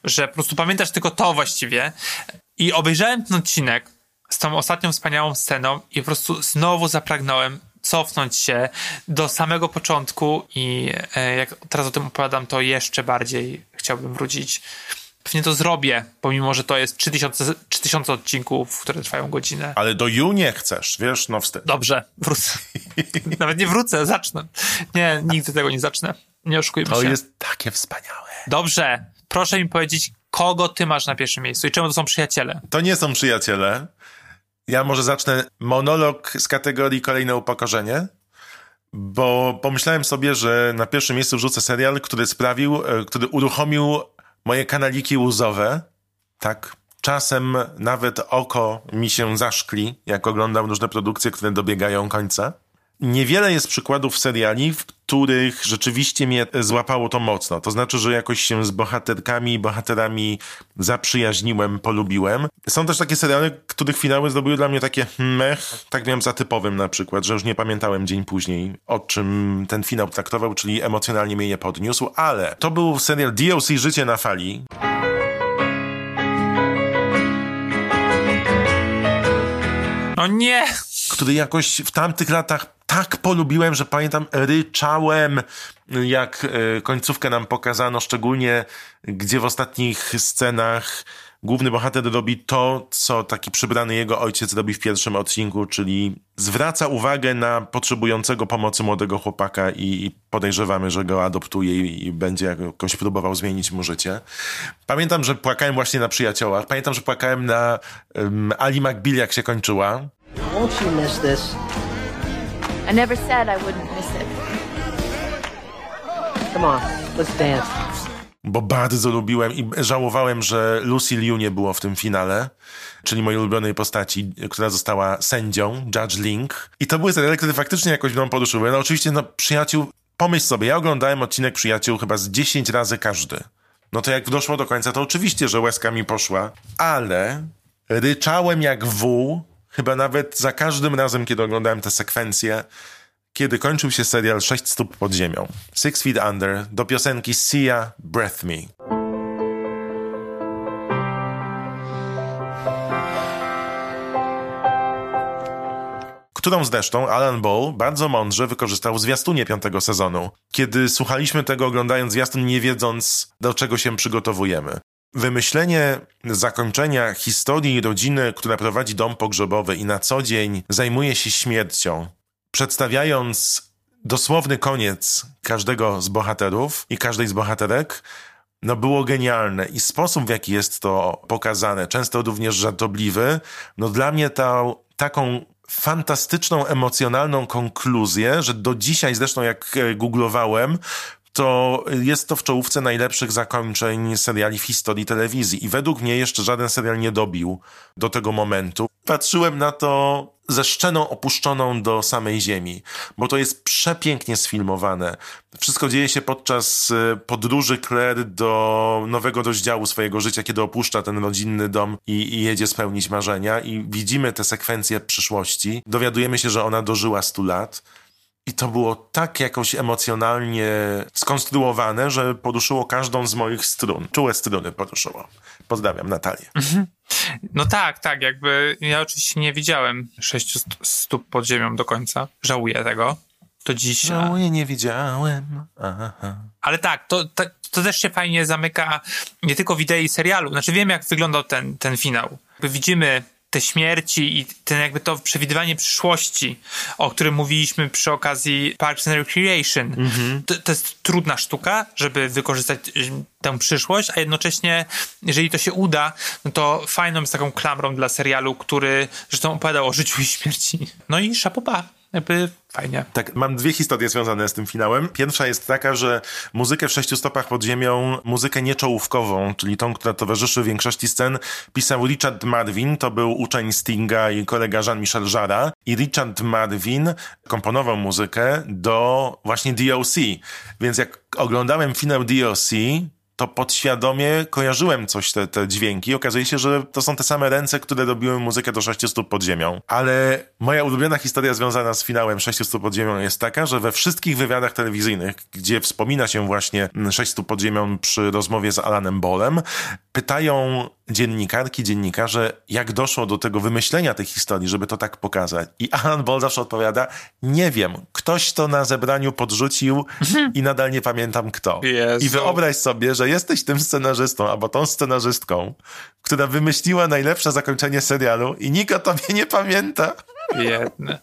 że po prostu pamiętasz tylko to właściwie. I obejrzałem ten odcinek z tą ostatnią wspaniałą sceną i po prostu znowu zapragnąłem cofnąć się do samego początku i e, jak teraz o tym opowiadam, to jeszcze bardziej chciałbym wrócić. Pewnie to zrobię, pomimo, że to jest 3000, 3000 odcinków, które trwają godzinę. Ale do Ju nie chcesz, wiesz, no wstyd. Dobrze, wrócę. Nawet nie wrócę, zacznę. Nie, nigdy tego nie zacznę. Nie oszukujmy to się. To jest takie wspaniałe. Dobrze, proszę mi powiedzieć, kogo ty masz na pierwszym miejscu i czemu to są przyjaciele? To nie są przyjaciele. Ja może zacznę monolog z kategorii kolejne upokorzenie, bo pomyślałem sobie, że na pierwszym miejscu wrzucę serial, który sprawił, e, który uruchomił moje kanaliki łzowe. Tak, czasem nawet oko mi się zaszkli, jak oglądam różne produkcje, które dobiegają końca. Niewiele jest przykładów seriali, w których rzeczywiście mnie złapało to mocno. To znaczy, że jakoś się z bohaterkami i bohaterami zaprzyjaźniłem, polubiłem. Są też takie seriale, których finały zrobiły dla mnie takie mech, tak miałem za typowym na przykład, że już nie pamiętałem dzień później, o czym ten finał traktował, czyli emocjonalnie mnie nie podniósł, ale to był serial DLC Życie na fali. No nie! Który jakoś w tamtych latach tak polubiłem, że pamiętam, ryczałem, jak e, końcówkę nam pokazano, szczególnie gdzie w ostatnich scenach główny bohater robi to, co taki przybrany jego ojciec robi w pierwszym odcinku, czyli zwraca uwagę na potrzebującego pomocy młodego chłopaka i, podejrzewamy, że go adoptuje i, będzie jakoś próbował zmienić mu życie. Pamiętam, że płakałem właśnie na przyjaciołach. Pamiętam, że płakałem na um, Ali McBeal, jak się kończyła. You miss this? I never said I wouldn't miss it. Come on, let's dance. Bo bardzo lubiłem i żałowałem, że Lucy Liu nie było w tym finale, czyli mojej ulubionej postaci, która została sędzią, Judge Link. I to były seriale, które faktycznie jakoś mną poruszyły. No oczywiście, no przyjaciół, pomyśl sobie, ja oglądałem odcinek przyjaciół chyba z 10 razy każdy. No to jak doszło do końca, to oczywiście, że łezka mi poszła, ale ryczałem jak wół, chyba nawet za każdym razem, kiedy oglądałem tę sekwencję, kiedy kończył się serial 6 stóp pod ziemią. Six Feet Under do piosenki Sia Breath Me. którą zresztą Alan Ball bardzo mądrze wykorzystał w zwiastunie piątego sezonu, kiedy słuchaliśmy tego oglądając zwiastun nie wiedząc do czego się przygotowujemy. Wymyślenie zakończenia historii rodziny, która prowadzi dom pogrzebowy i na co dzień zajmuje się śmiercią, przedstawiając dosłowny koniec każdego z bohaterów i każdej z bohaterek, no było genialne i sposób w jaki jest to pokazane, często również żartobliwy, no dla mnie to taką fantastyczną, emocjonalną konkluzję, że do dzisiaj zresztą jak googlowałem, to jest to w czołówce najlepszych zakończeń seriali w historii telewizji. I według mnie jeszcze żaden serial nie dobił do tego momentu. Patrzyłem na to ze szczeną opuszczoną do samej ziemi, bo to jest przepięknie sfilmowane. Wszystko dzieje się podczas podróży Claire do nowego rozdziału swojego życia, kiedy opuszcza ten rodzinny dom i, i jedzie spełnić marzenia i widzimy te sekwencje przyszłości. Dowiadujemy się, że ona dożyła 100 lat. I to było tak jakoś emocjonalnie skonstruowane, że poruszyło każdą z moich strun. Czułe struny poruszyło. Pozdrawiam Natalię. No tak, tak, jakby ja oczywiście nie widziałem sześciu stóp pod ziemią do końca. Żałuję tego. To dziś... Żałuję, nie widziałem. Aha. Ale tak, to, to, to też się fajnie zamyka nie tylko w idei serialu. Znaczy wiem, jak wyglądał ten, ten finał. Widzimy te śmierci i ten jakby to przewidywanie przyszłości, o którym mówiliśmy przy okazji Parks and Recreation. Mm-hmm. To, to, jest trudna sztuka, żeby wykorzystać tę przyszłość, a jednocześnie, jeżeli to się uda, no to fajną jest taką klamrą dla serialu, który zresztą opowiadał o życiu i śmierci. No i szapoba jakby fajnie. Tak, mam dwie historie związane z tym finałem. Pierwsza jest taka, że muzykę w sześciu stopach pod ziemią, muzykę nieczołówkową, czyli tą, która towarzyszy większości scen, pisał Richard Marvin, to był uczeń Stinga i kolega Jean-Michel Jarra i Richard Marvin komponował muzykę do właśnie DLC. Więc jak oglądałem finał DLC, to podświadomie kojarzyłem coś, te, te dźwięki. Okazuje się, że to są te same ręce, które robiły muzykę do 6 stóp pod ziemią. Ale moja ulubiona historia związana z finałem 6 stóp pod ziemią jest taka, że we wszystkich wywiadach telewizyjnych, gdzie wspomina się właśnie 6 stóp pod ziemią przy rozmowie z Alanem Bolem, pytają dziennikarki, dziennikarze, jak doszło do tego wymyślenia tej historii, żeby to tak pokazać. I Alan Ball zawsze odpowiada, nie wiem, ktoś to na zebraniu podrzucił i nadal nie pamiętam kto. Jezu. I wyobraź sobie, że jesteś tym scenarzystą, albo tą scenarzystką, która wymyśliła najlepsze zakończenie serialu i nikt o tobie nie pamięta. Biedne.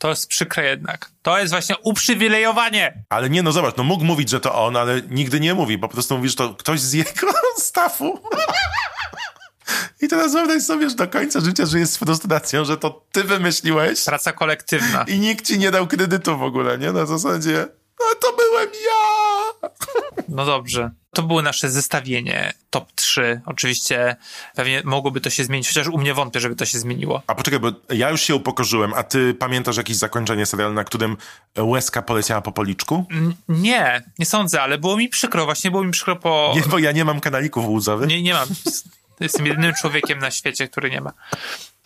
To jest przykre jednak. To jest właśnie uprzywilejowanie. Ale nie, no zobacz, no mógł mówić, że to on, ale nigdy nie mówi. Po prostu mówi, że to ktoś z jego stafu. I teraz wyobraź sobie, że do końca życia żyjesz z frustracją, że to ty wymyśliłeś. Praca kolektywna. I nikt ci nie dał kredytu w ogóle, nie? Na zasadzie, no to byłem ja! No dobrze. To było nasze zestawienie top 3. Oczywiście pewnie mogłoby to się zmienić, chociaż u mnie wątpię, żeby to się zmieniło. A poczekaj, bo ja już się upokorzyłem, a ty pamiętasz jakieś zakończenie serialu, na którym łezka poleciała po policzku? N- nie, nie sądzę, ale było mi przykro, właśnie było mi przykro po... Nie, bo ja nie mam kanalików łzowych. Nie, nie mam. Jestem jedynym człowiekiem na świecie, który nie ma.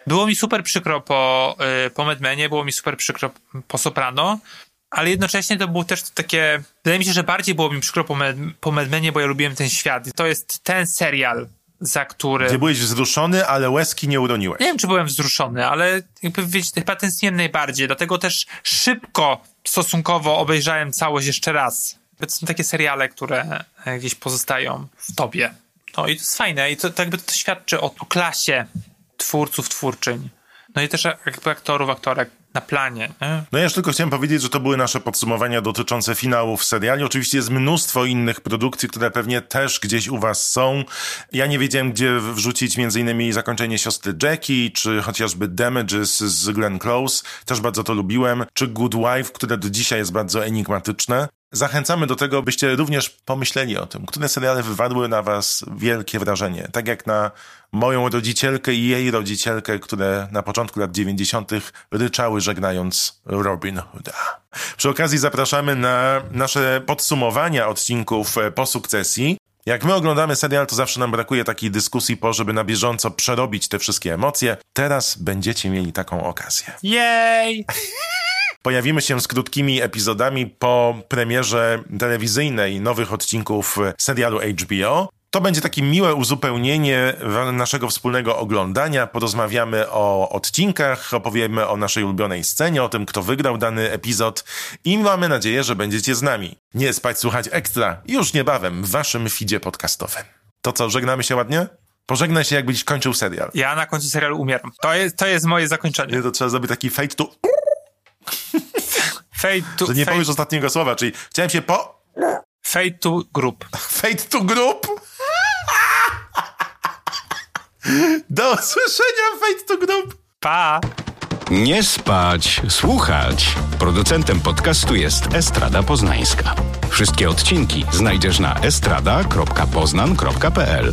Było mi super przykro po, y, po Medmenie, było mi super przykro po Soprano, ale jednocześnie to było też takie... Wydaje mi się, że bardziej było mi przykro po, Med, po Medmenie, bo ja lubiłem ten świat. To jest ten serial, za który... Gdzie byłeś wzruszony, ale łezki nie uroniłeś. Nie wiem, czy byłem wzruszony, ale jakby wiecie, chyba tęskniłem najbardziej, dlatego też szybko, stosunkowo obejrzałem całość jeszcze raz. To są takie seriale, które gdzieś pozostają w tobie. No i to jest fajne i to, to jakby to świadczy o, o klasie twórców, twórczyń. No i też jakby aktorów, aktorek na planie. Nie? No ja już tylko chciałem powiedzieć, że to były nasze podsumowania dotyczące finałów seriali. Oczywiście jest mnóstwo innych produkcji, które pewnie też gdzieś u was są. Ja nie wiedziałem, gdzie wrzucić między innymi zakończenie siostry Jackie, czy chociażby Damages z Glenn Close. Też bardzo to lubiłem. Czy Good Wife, które do dzisiaj jest bardzo enigmatyczne. Zachęcamy do tego, byście również pomyśleli o tym, które seriale wywarły na was wielkie wrażenie. Tak jak na moją rodzicielkę i jej rodzicielkę, które na początku lat 90. ryczały żegnając Robin Hooda. Przy okazji zapraszamy na nasze podsumowania odcinków po sukcesji. Jak my oglądamy serial, to zawsze nam brakuje takiej dyskusji po, żeby na bieżąco przerobić te wszystkie emocje. Teraz będziecie mieli taką okazję. Jej! Pojawimy się z krótkimi epizodami po premierze telewizyjnej nowych odcinków serialu HBO. To będzie takie miłe uzupełnienie naszego wspólnego oglądania. Porozmawiamy o odcinkach, opowiemy o naszej ulubionej scenie, o tym, kto wygrał dany epizod i mamy nadzieję, że będziecie z nami. Nie spać, słuchać ekstra już niebawem w waszym feedzie podcastowym. To co, żegnamy się ładnie? Pożegnaj się, jakbyś kończył serial. Ja na końcu serialu umieram. To jest, to jest moje zakończenie. Nie, to trzeba zrobić taki fade to... Fade to... Że nie fade... powiesz ostatniego słowa, czyli chciałem się po... Fade to group. Fade to group? Do usłyszenia, Fate to Group. Pa! Nie spać, słuchać. Producentem podcastu jest Estrada Poznańska. Wszystkie odcinki znajdziesz na estrada.poznan.pl.